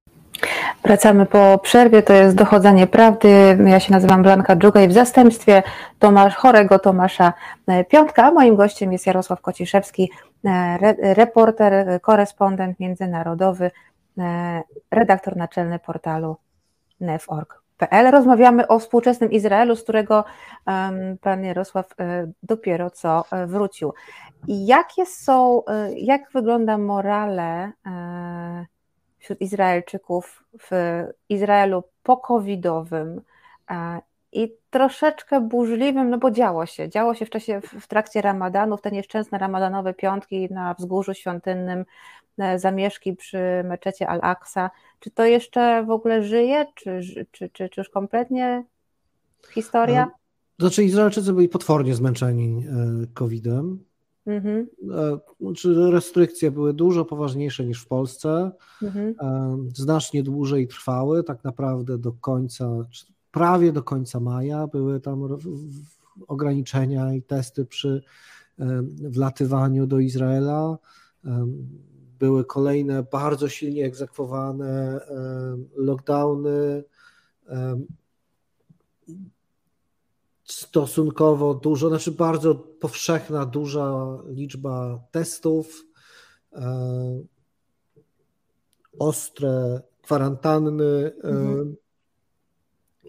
Wracamy po przerwie, to jest dochodzenie prawdy. Ja się nazywam Blanka Dżuga i w zastępstwie Tomasz, chorego Tomasza e, Piątka, moim gościem jest Jarosław Kociszewski, e, reporter, korespondent międzynarodowy, e, redaktor naczelny portalu nef.org.pl. Rozmawiamy o współczesnym Izraelu, z którego pan Jarosław dopiero co wrócił. Jakie są, jak wygląda morale wśród Izraelczyków w Izraelu po-covidowym i troszeczkę burzliwym, no bo działo się, działo się w czasie, w trakcie ramadanów, te nieszczęsne ramadanowe piątki na wzgórzu świątynnym, e, zamieszki przy meczecie Al-Aqsa. Czy to jeszcze w ogóle żyje, czy, czy, czy, czy już kompletnie historia? Znaczy Izraelczycy byli potwornie zmęczeni e, COVID-em. Mhm. E, znaczy restrykcje były dużo poważniejsze niż w Polsce, mhm. E, znacznie dłużej trwały, tak naprawdę do końca, prawie do końca maja były tam ograniczenia i testy przy e, wlatywaniu do Izraela. Były kolejne bardzo silnie egzekwowane lockdowny stosunkowo dużo, znaczy bardzo powszechna, duża liczba testów, e, ostre kwarantanny, e, mhm.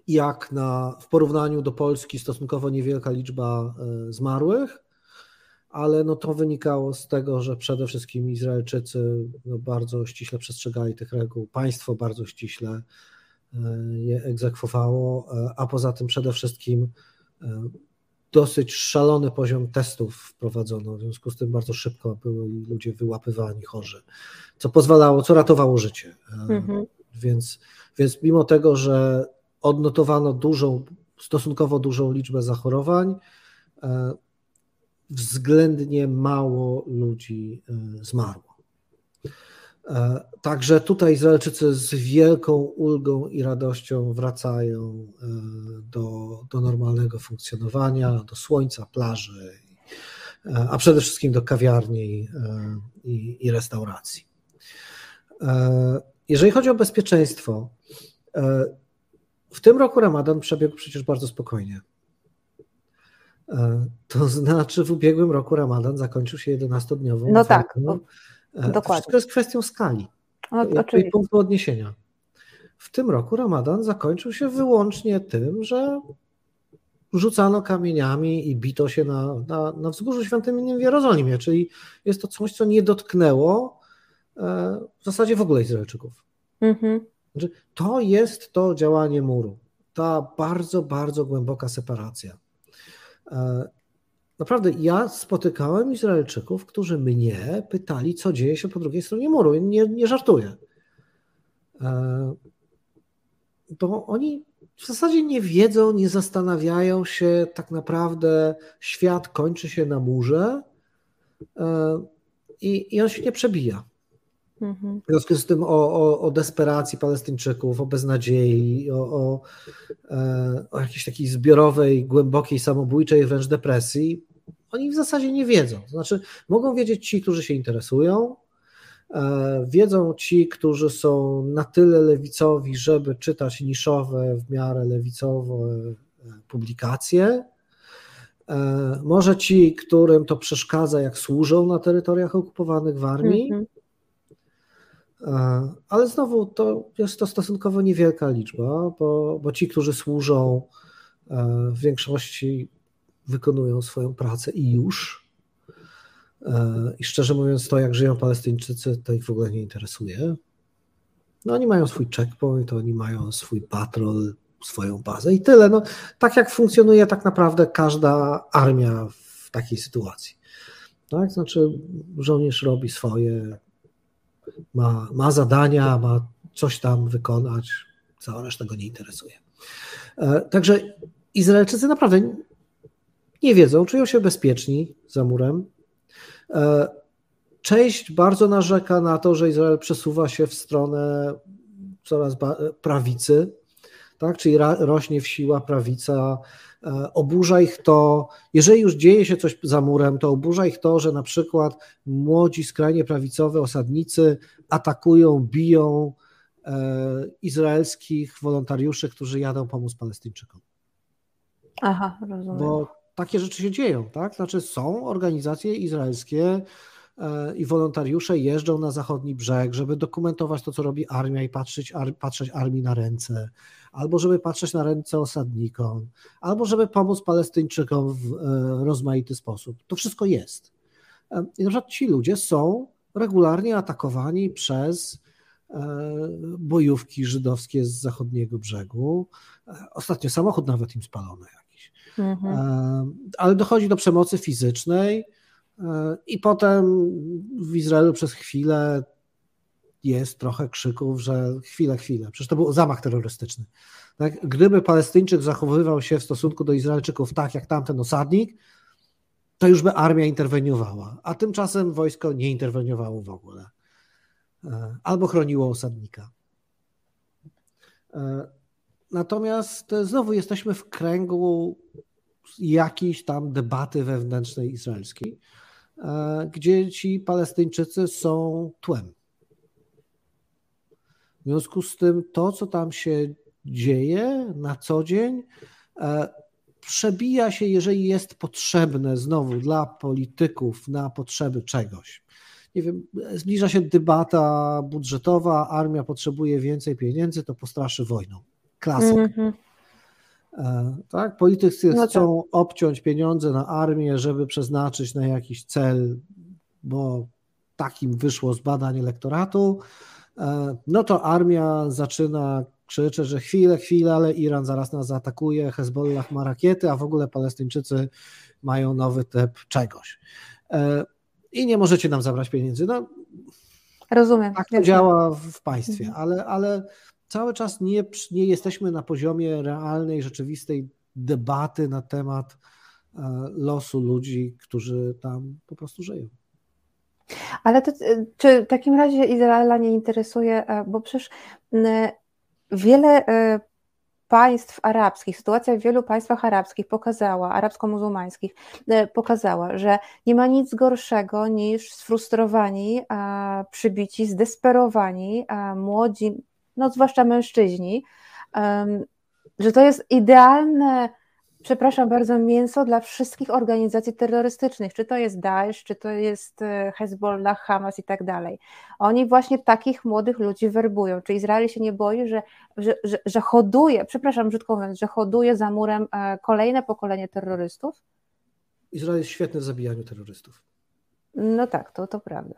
jak na, w porównaniu do Polski stosunkowo niewielka liczba e, zmarłych, ale no to wynikało z tego, że przede wszystkim Izraelczycy no bardzo ściśle przestrzegali tych reguł, państwo bardzo ściśle je egzekwowało, a poza tym przede wszystkim dosyć szalony poziom testów wprowadzono, w związku z tym bardzo szybko byli ludzie wyłapywani chorzy, co pozwalało, co ratowało życie. Mhm. Więc, więc mimo tego, że odnotowano dużą, stosunkowo dużą liczbę zachorowań, e, względnie mało ludzi e, zmarło. E, także tutaj Izraelczycy z wielką ulgą i radością wracają e, do, do normalnego funkcjonowania, do słońca, plaży, e, a przede wszystkim do kawiarni i, i restauracji. Jeżeli chodzi o bezpieczeństwo, w tym roku Ramadan przebiegł przecież bardzo spokojnie. To znaczy, w ubiegłym roku Ramadan zakończył się 11-dniową. No tak. E, Dokładnie. Wszystko jest kwestią skali i punktu odniesienia. W tym roku Ramadan zakończył się wyłącznie tym, że rzucano kamieniami i bito się na, na, na wzgórzu świątynnym w Jerozolimie, czyli jest to coś, co nie dotknęło e, w zasadzie w ogóle Izraelczyków. Mhm. Znaczy, to jest to działanie muru, ta bardzo, bardzo głęboka separacja. Naprawdę, ja spotykałem Izraelczyków, którzy mnie pytali, co dzieje się po drugiej stronie muru. Nie, nie żartuję. E, bo oni w zasadzie nie wiedzą, nie zastanawiają się, tak naprawdę świat kończy się na murze e, i, i on się nie przebija. Mhm. W związku z tym o, o, o, desperacji Palestyńczyków, o beznadziei, o, o, e, o jakiejś takiej zbiorowej, głębokiej, samobójczej wręcz depresji, oni w zasadzie nie wiedzą. Znaczy, mogą wiedzieć ci, którzy się interesują, e, wiedzą ci, którzy są na tyle lewicowi, żeby czytać niszowe, w miarę lewicowe e, publikacje. Może ci, którym to przeszkadza, jak służą na terytoriach okupowanych w armii. -hmm. Ale znowu to jest to stosunkowo niewielka liczba, bo, bo ci, którzy służą, w większości wykonują swoją pracę i już. I szczerze mówiąc, to jak żyją Palestyńczycy, to ich w ogóle nie interesuje. No oni mają swój checkpoint, oni mają swój patrol, swoją bazę i tyle. No, tak jak funkcjonuje tak naprawdę każda armia w takiej sytuacji. Tak? Znaczy żołnierz robi swoje, ma, ma zadania, ma coś tam wykonać, cała reszta go nie interesuje. E, także Izraelczycy naprawdę nie wiedzą, czują się bezpieczni za murem. E, część bardzo narzeka na to, że Izrael przesuwa się w stronę coraz prawicy, tak? czyli rośnie w siła prawica. E, oburza ich to, jeżeli już dzieje się coś za murem, to oburza ich to, że na przykład młodzi, skrajnie prawicowe osadnicy atakują, biją e, izraelskich wolontariuszy, którzy jadą pomóc Palestyńczykom. Aha, rozumiem. Bo takie rzeczy się dzieją, tak? Znaczy są organizacje izraelskie, i wolontariusze jeżdżą na zachodni brzeg, żeby dokumentować to, co robi armia i patrzeć, ar, patrzeć armii na ręce, albo żeby patrzeć na ręce osadnikom, albo żeby pomóc Palestyńczykom w e, rozmaity sposób. To wszystko jest. E, I na przykład ci ludzie są regularnie atakowani przez bojówki żydowskie z zachodniego brzegu. Ostatnio samochód nawet im spalono jakiś. Mhm. Ale dochodzi do przemocy fizycznej, i potem w Izraelu przez chwilę jest trochę krzyków, że chwilę, chwilę. Przecież to był zamach terrorystyczny. Tak? Gdyby Palestyńczyk zachowywał się w stosunku do Izraelczyków tak jak tamten osadnik, to już by armia interweniowała. A tymczasem wojsko nie interweniowało w ogóle. E, albo chroniło osadnika. E, natomiast znowu jesteśmy w kręgu jakiejś tam debaty wewnętrznej izraelskiej, e, gdzie ci Palestyńczycy są tłem. W związku z tym to, co tam się dzieje na co dzień, e, przebija się, jeżeli jest potrzebne znowu dla polityków na potrzeby czegoś. Nie wiem, zbliża się debata budżetowa, armia potrzebuje więcej pieniędzy, to postraszy wojną. Klasyk. Mm -hmm. E, tak? Politycy no chcą tak. obciąć pieniądze na armię, żeby przeznaczyć na jakiś cel, bo takim wyszło z badań elektoratu. E, no to armia zaczyna krzyczeć, że chwilę, chwilę, ale Iran zaraz nas zaatakuje, Hezbollah ma rakiety, a w ogóle Palestyńczycy mają nowy typ czegoś. E, I nie możecie nam zabrać pieniędzy. No, Rozumiem. Tak to działa w państwie, ale, ale cały czas nie, nie jesteśmy na poziomie realnej, rzeczywistej debaty na temat e, losu ludzi, którzy tam po prostu żyją. Ale to, e, czy w takim razie Izraela nie interesuje, e, bo przecież wiele państw arabskich, sytuacja w wielu państwach arabskich pokazała, arabsko-muzułmańskich, pokazała, że nie ma nic gorszego niż sfrustrowani, przybici, zdesperowani, młodzi no zwłaszcza mężczyźni, że to jest idealne, przepraszam bardzo, mięso dla wszystkich organizacji terrorystycznych, czy to jest Daesh, czy to jest e, Hezbollah, Hamas i tak dalej. Oni właśnie takich młodych ludzi werbują. Czy Izrael się nie boi, że, że, że, że hoduje, przepraszam brzydko mówiąc, że hoduje za murem e, kolejne pokolenie terrorystów? Izrael jest świetny w zabijaniu terrorystów. No tak, to, to prawda.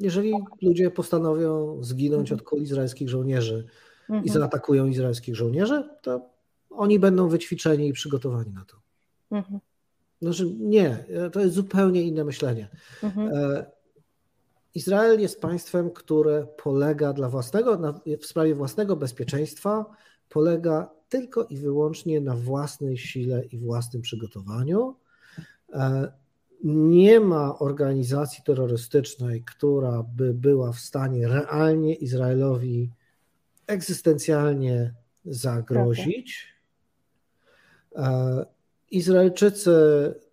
Jeżeli ludzie postanowią zginąć od kul izraelskich żołnierzy i mhm. zaatakują izraelskich żołnierzy, to oni będą wyćwiczeni i przygotowani na to. Mhm. Znaczy, nie, to jest zupełnie inne myślenie. Mhm. E, Izrael jest państwem, które polega dla własnego, na, w sprawie własnego bezpieczeństwa, polega tylko i wyłącznie na własnej sile i własnym przygotowaniu. Nie ma organizacji terrorystycznej, która by była w stanie realnie Izraelowi egzystencjalnie zagrozić. E, Izraelczycy,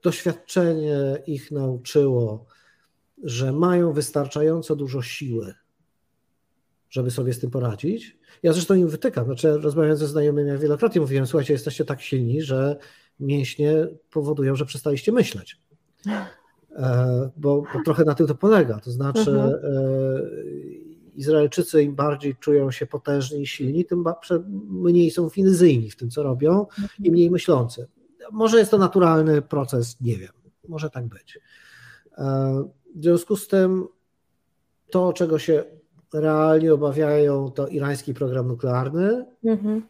doświadczenie ich nauczyło, że mają wystarczająco dużo siły, żeby sobie z tym poradzić. Ja zresztą im wytykam, znaczy rozmawiając ze znajomymi, ja wielokrotnie mówiłem, słuchajcie, jesteście tak silni, że mięśnie powodują, że przestaliście myśleć. E, bo, bo, trochę na tym to polega. To znaczy, mhm. E, Izraelczycy im bardziej czują się potężni i silni, tym mniej są fizyjni w tym, co robią i mniej myślący. Może jest to naturalny proces, nie wiem, może tak być. W związku z tym to, czego się realnie obawiają, to irański program nuklearny. Mhm.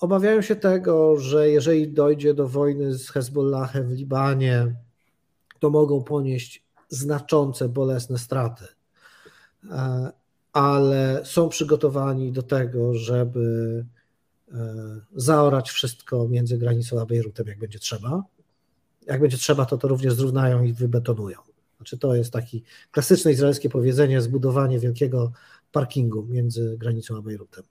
Obawiają się tego, że jeżeli dojdzie do wojny z Hezbollahem w Libanie, to mogą ponieść znaczące, bolesne straty. Ale są przygotowani do tego, żeby e, zaorać wszystko między granicą a Bejrutem, jak będzie trzeba. Jak będzie trzeba, to to również zrównają i wybetonują. Znaczy to jest takie klasyczne izraelskie powiedzenie, zbudowanie wielkiego parkingu między granicą a Bejrutem.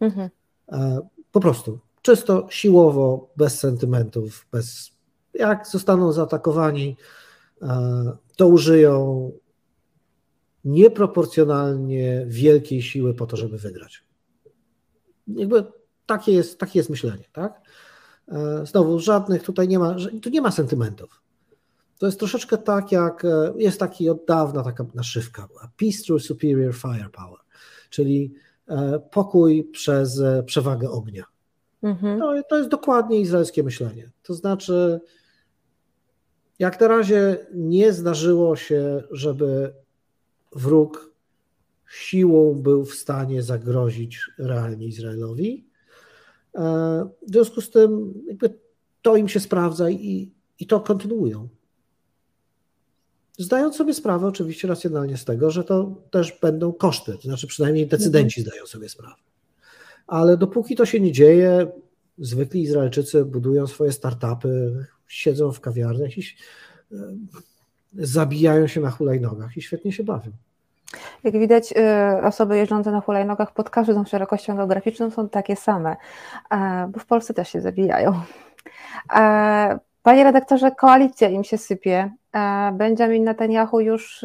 Mhm. E, po prostu, czysto siłowo, bez sentymentów, bez. Jak zostaną zaatakowani, e, to użyją nieproporcjonalnie wielkiej siły po to, żeby wygrać. Jakby takie jest, takie jest myślenie, tak? E, znowu, żadnych tutaj nie ma, tu nie ma sentymentów. To jest troszeczkę tak, jak e, jest taki od dawna taka naszywka, peace through superior firepower, czyli e, pokój przez e, przewagę ognia. Mhm. No, to jest dokładnie izraelskie myślenie. To znaczy, jak na razie nie zdarzyło się, żeby wróg siłą był w stanie zagrozić realnie Izraelowi. W związku z tym, to im się sprawdza i, i to kontynuują. Zdając sobie sprawę oczywiście racjonalnie z tego, że to też będą koszty, to znaczy przynajmniej decydenci mhm. zdają sobie sprawę. Ale dopóki to się nie dzieje, zwykli Izraelczycy budują swoje startupy, siedzą w kawiarniach i e, zabijają się na hulajnogach i świetnie się bawią. Jak widać, e, osoby jeżdżące na hulajnogach pod każdą szerokością geograficzną są takie same, e, bo w Polsce też się zabijają. Panie redaktorze, koalicja im się sypie. Benjamin Netanyahu już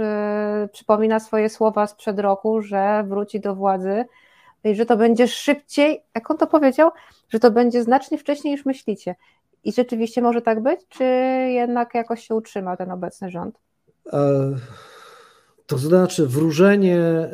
przypomina swoje słowa sprzed roku, że wróci do władzy i że to będzie szybciej, jak on to powiedział, że to będzie znacznie wcześniej niż myślicie. I rzeczywiście może tak być, czy jednak jakoś się utrzyma ten obecny rząd? E, to znaczy, wróżenie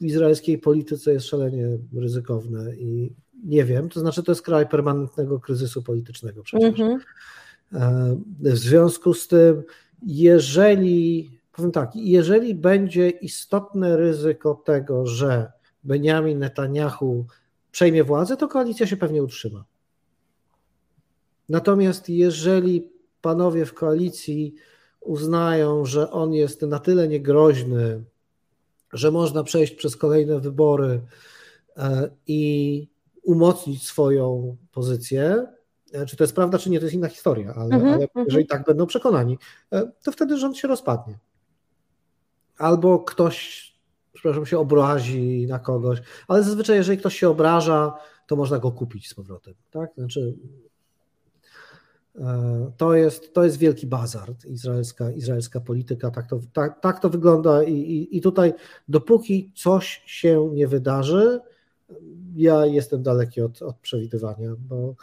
w izraelskiej polityce jest szalenie ryzykowne i nie wiem, to znaczy to jest kraj permanentnego kryzysu politycznego przecież. Mm -hmm. W związku z tym, jeżeli, powiem tak, jeżeli będzie istotne ryzyko tego, że Benjamin Netanyahu przejmie władzę, to koalicja się pewnie utrzyma. Natomiast jeżeli panowie w koalicji uznają, że on jest na tyle niegroźny, że można przejść przez kolejne wybory e, i umocnić swoją pozycję. E, czy to jest prawda, czy nie, to jest inna historia, ale, mm -hmm, ale mhm. jeżeli tak będą przekonani, e, to wtedy rząd się rozpadnie. Albo ktoś, przepraszam, się obrazi na kogoś, ale zazwyczaj, jeżeli ktoś się obraża, to można go kupić z powrotem. Tak? Znaczy, to jest, to jest wielki bazar, izraelska, izraelska polityka, tak to, tak, tak to wygląda i, i, i tutaj dopóki coś się nie wydarzy, ja jestem daleki od, od przewidywania, bo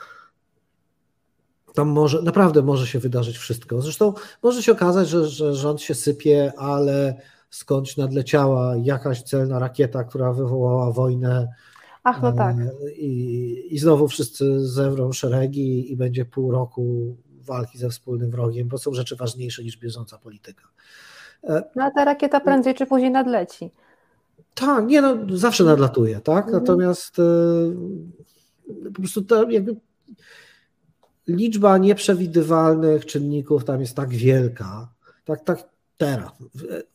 tam może, naprawdę może się wydarzyć wszystko. Zresztą może się okazać, że, że rząd się sypie, ale skądś nadleciała jakaś celna rakieta, która wywołała wojnę. Ach, no tak. I, I znowu wszyscy zewrą szeregi i będzie pół roku walki ze wspólnym wrogiem, bo są rzeczy ważniejsze niż bieżąca polityka. No a ta rakieta prędzej czy później nadleci. Tak, nie no, zawsze nadlatuje, tak? Mhm. Natomiast e, po prostu to jakby liczba nieprzewidywalnych czynników tam jest tak wielka, tak, tak teraz.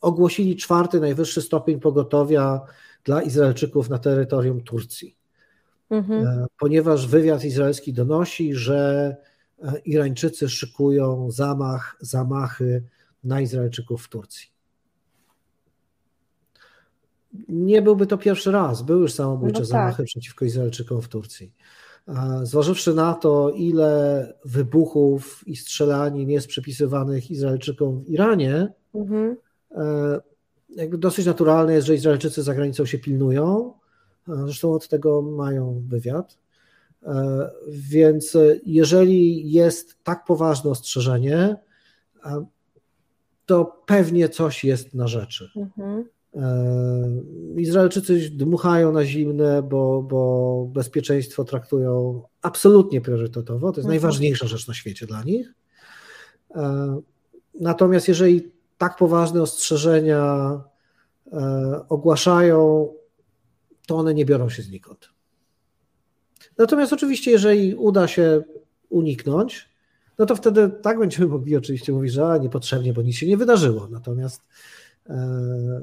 Ogłosili czwarty najwyższy stopień pogotowia dla Izraelczyków na terytorium Turcji. Mhm. E, ponieważ wywiad izraelski donosi, że e, Irańczycy szykują zamach, zamachy na Izraelczyków w Turcji nie byłby to pierwszy raz. Były już samobójcze no tak. zamachy przeciwko Izraelczykom w Turcji. Zważywszy na to, ile wybuchów i strzelanin jest przypisywanych Izraelczykom w Iranie, mhm. E, jakby dosyć naturalne jest, że Izraelczycy za granicą się pilnują. Zresztą od tego mają wywiad. E, więc jeżeli jest tak poważne ostrzeżenie, to pewnie coś jest na rzeczy. Mhm. Izraelczycy dmuchają na zimne, bo, bo bezpieczeństwo traktują absolutnie priorytetowo. To jest mhm. najważniejsza rzecz na świecie dla nich. Natomiast jeżeli tak poważne ostrzeżenia ogłaszają, to one nie biorą się znikąd. Natomiast oczywiście, jeżeli uda się uniknąć, no to wtedy tak będziemy mogli oczywiście mówić, że niepotrzebnie, bo nic się nie wydarzyło. Natomiast e,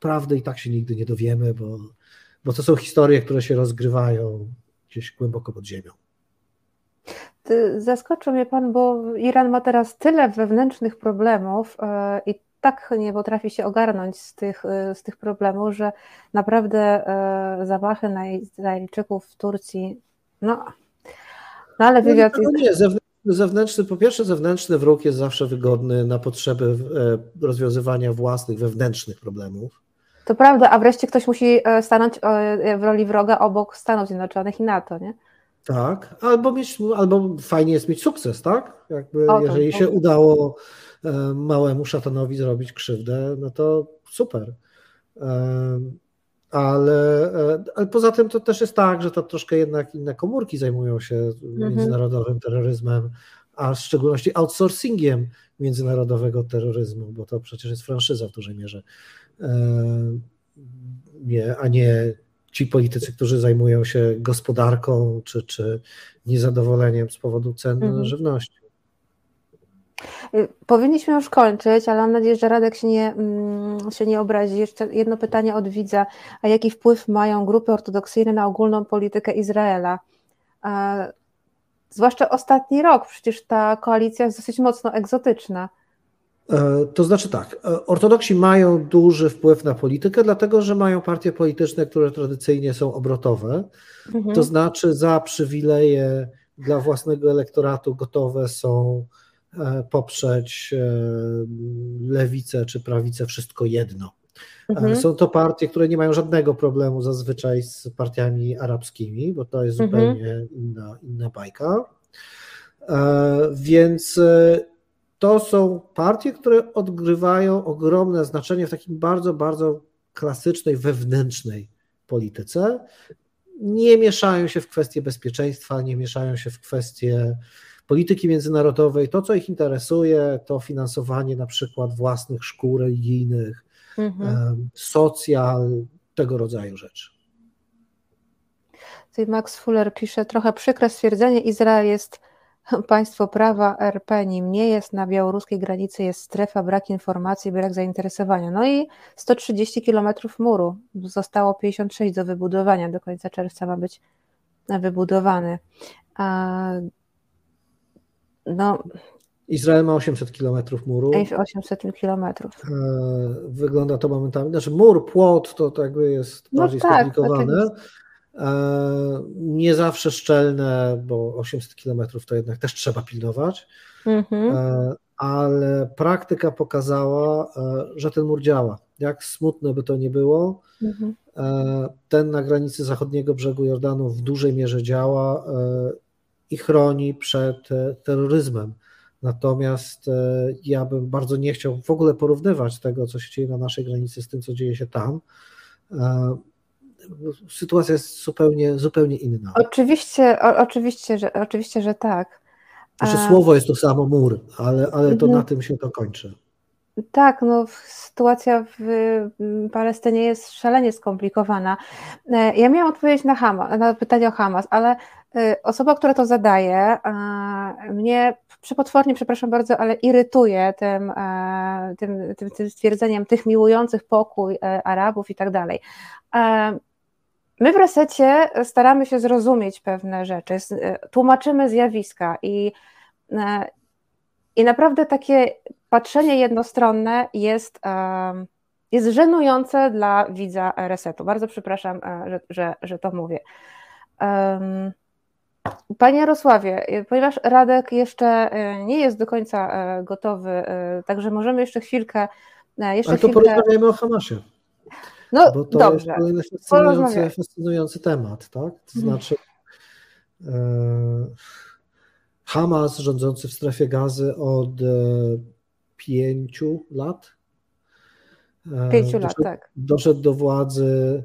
prawdy i tak się nigdy nie dowiemy, bo, bo to są historie, które się rozgrywają gdzieś głęboko pod ziemią. Zaskoczył mnie Pan, bo Iran ma teraz tyle wewnętrznych problemów e, i tak nie potrafi się ogarnąć z tych, e, z tych problemów, że naprawdę e, zamachy na Izraelczyków w Turcji, no, no ale no, wywiad... No, nie, zewnętrzny, zewnętrzny, po pierwsze zewnętrzny wróg jest zawsze wygodny na potrzeby rozwiązywania własnych, wewnętrznych problemów. To prawda, a wreszcie ktoś musi stanąć w roli wroga obok Stanów Zjednoczonych i NATO, nie? Tak, albo, mieć, albo fajnie jest mieć sukces, tak? Jakby, o, jeżeli się udało e, małemu szatanowi zrobić krzywdę, no to super. E, ale, e, ale poza tym to też jest tak, że to troszkę jednak inne komórki zajmują się mhm. międzynarodowym terroryzmem, a w szczególności outsourcingiem międzynarodowego terroryzmu, bo to przecież jest franszyza w dużej mierze, nie, a nie ci politycy, którzy zajmują się gospodarką czy, czy niezadowoleniem z powodu cen mhm. żywności. Powinniśmy już kończyć, ale mam nadzieję, że Radek się nie, mm, się nie obrazi. Jeszcze jedno pytanie od widza. A jaki wpływ mają grupy ortodoksyjne na ogólną politykę Izraela? Zwłaszcza ostatni rok, przecież ta koalicja jest dosyć mocno egzotyczna. E, to znaczy tak, e, ortodoksi mają duży wpływ na politykę, dlatego że mają partie polityczne, które tradycyjnie są obrotowe, mhm. to znaczy za przywileje dla własnego elektoratu gotowe są e, poprzeć lewicę czy prawicę, wszystko jedno. Mhm. Są to partie, które nie mają żadnego problemu zazwyczaj z partiami arabskimi, bo to jest mhm. zupełnie inna, inna bajka. Więc to są partie, które odgrywają ogromne znaczenie w takim bardzo, bardzo klasycznej, wewnętrznej polityce. Nie mieszają się w kwestie bezpieczeństwa, nie mieszają się w kwestie polityki międzynarodowej. To, co ich interesuje, to finansowanie na przykład własnych szkół religijnych, mhm. socjal, tego rodzaju rzeczy. Tutaj Max Fuller pisze, trochę przykre stwierdzenie, Izrael jest Państwo prawa RP nim nie jest, na białoruskiej granicy jest strefa, brak informacji, brak zainteresowania. No i 130 kilometrów muru, zostało 56 do wybudowania, do końca czerwca ma być wybudowany. No, Izrael ma 800 kilometrów muru. 800 kilometrów. E, wygląda to momentami, znaczy mur, płot to, to jakby jest no bardziej tak, skomplikowane. E, nie zawsze szczelne, bo 800 km to jednak też trzeba pilnować, mhm. E, ale praktyka pokazała, e, że ten mur działa. Jak smutne by to nie było, mhm. ten na granicy zachodniego brzegu Jordanu w dużej mierze działa i chroni przed terroryzmem. Natomiast ja bym bardzo nie chciał w ogóle porównywać tego, co się dzieje na naszej granicy z tym, co dzieje się tam sytuacja jest zupełnie, zupełnie inna. Oczywiście, o, oczywiście, że, oczywiście, że tak. Znaczy, A... Słowo jest to samo mur, ale, ale to mhm. na tym się to kończy. Tak, no sytuacja w Palestynie jest szalenie skomplikowana. E, ja miałam odpowiedzieć na, Hamas, na pytanie o Hamas, ale e, osoba, która to zadaje, mnie przepotwornie, przepraszam bardzo, ale irytuje tym, e, tym, tym, tym stwierdzeniem tych miłujących pokój Arabów i tak dalej. My w resecie staramy się zrozumieć pewne rzeczy, tłumaczymy zjawiska i, e, i naprawdę takie patrzenie jednostronne jest, jest żenujące dla widza resetu. Bardzo przepraszam, e, że, że, że to mówię. Panie Jarosławie, ponieważ Radek jeszcze e, nie jest do końca gotowy, także możemy jeszcze chwilkę. Jeszcze Ale to chwilkę... porozmawiamy o Hamasie. No Bo to dobrze. jest kolejny fascynujący, fascynujący temat, tak? To mhm. znaczy e, Hamas rządzący w strefie gazy od e, pięciu lat Pięciu lat, doszedł, tak. Doszedł do władzy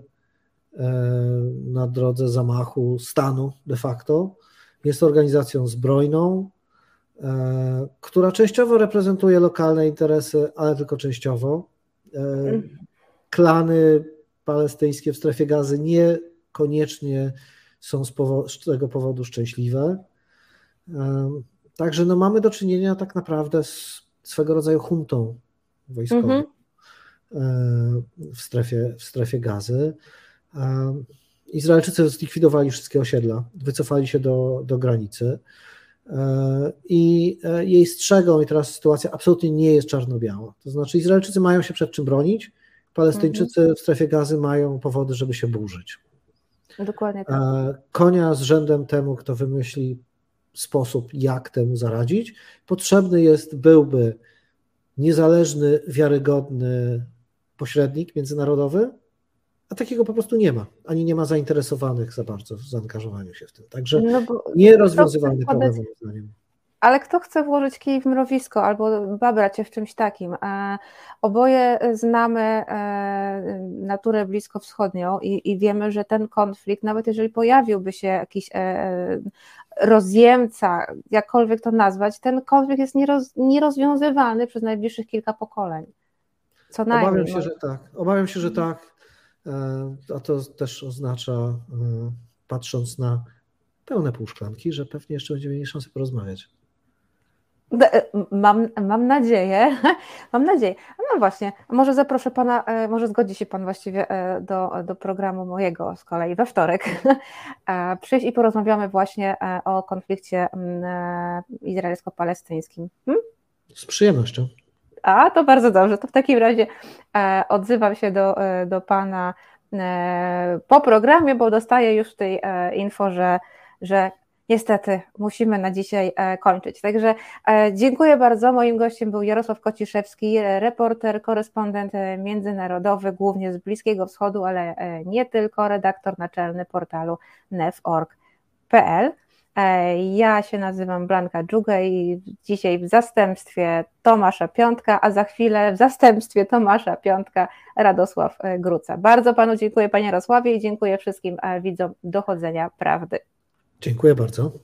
na drodze zamachu stanu de facto. Jest organizacją zbrojną, która częściowo reprezentuje lokalne interesy, ale tylko częściowo. Klany palestyńskie w strefie gazy niekoniecznie są z, z tego powodu szczęśliwe. Także no mamy do czynienia tak naprawdę z swego rodzaju huntą wojskową mhm. w, strefie, w strefie gazy. Izraelczycy zlikwidowali wszystkie osiedla, wycofali się do, do granicy i e, jej strzegą, i teraz sytuacja absolutnie nie jest czarno-biała. To znaczy, Izraelczycy mają się przed czym bronić, Palestyńczycy mhm. w strefie gazy mają powody, żeby się burzyć. Dokładnie tak. Konia z rzędem temu, kto wymyśli sposób, jak temu zaradzić. Potrzebny jest, byłby niezależny, wiarygodny pośrednik międzynarodowy, a takiego po prostu nie ma, ani nie ma zainteresowanych za bardzo w zaangażowaniu się w tym. Także no nierozwiązywalny problem moim zdaniem. Ale kto chce włożyć kij w mrowisko albo babrać się w czymś takim? E, oboje znamy e, naturę bliskowschodnią i, i wiemy, że ten konflikt, nawet jeżeli pojawiłby się jakiś e, rozjemca, jakkolwiek to nazwać, ten konflikt jest nieroz, nierozwiązywalny przez najbliższych kilka pokoleń. Co najmniej. Obawiam się, że tak. Obawiam się, że tak. A to też oznacza, patrząc na pełne półszklanki, że pewnie jeszcze będziemy mieli szansę porozmawiać. E, mam, mam nadzieję, (laughs) mam nadzieję. No właśnie, może zaproszę Pana, e, może zgodzi się Pan właściwie e, do, do programu mojego z kolei we wtorek. (laughs) Przyjść i porozmawiamy właśnie o konflikcie mm, izraelsko-palestyńskim. Hmm? Z przyjemnością. A, to bardzo dobrze. To w takim razie odzywam się do, do Pana po programie, bo dostaję już tej info, że, że niestety musimy na dzisiaj e, kończyć. Także e, dziękuję bardzo. Moim gościem był Jarosław Kociszewski, reporter, korespondent e, międzynarodowy, głównie z Bliskiego Wschodu, ale nie tylko, redaktor naczelny portalu nef.org.pl. Ja się nazywam Blanka Dżuga i dzisiaj w zastępstwie Tomasza Piątka, a za chwilę w zastępstwie Tomasza Piątka Radosław Gruca. Bardzo panu dziękuję panie Jarosławie i dziękuję wszystkim widzom dochodzenia prawdy. Dziękuję bardzo.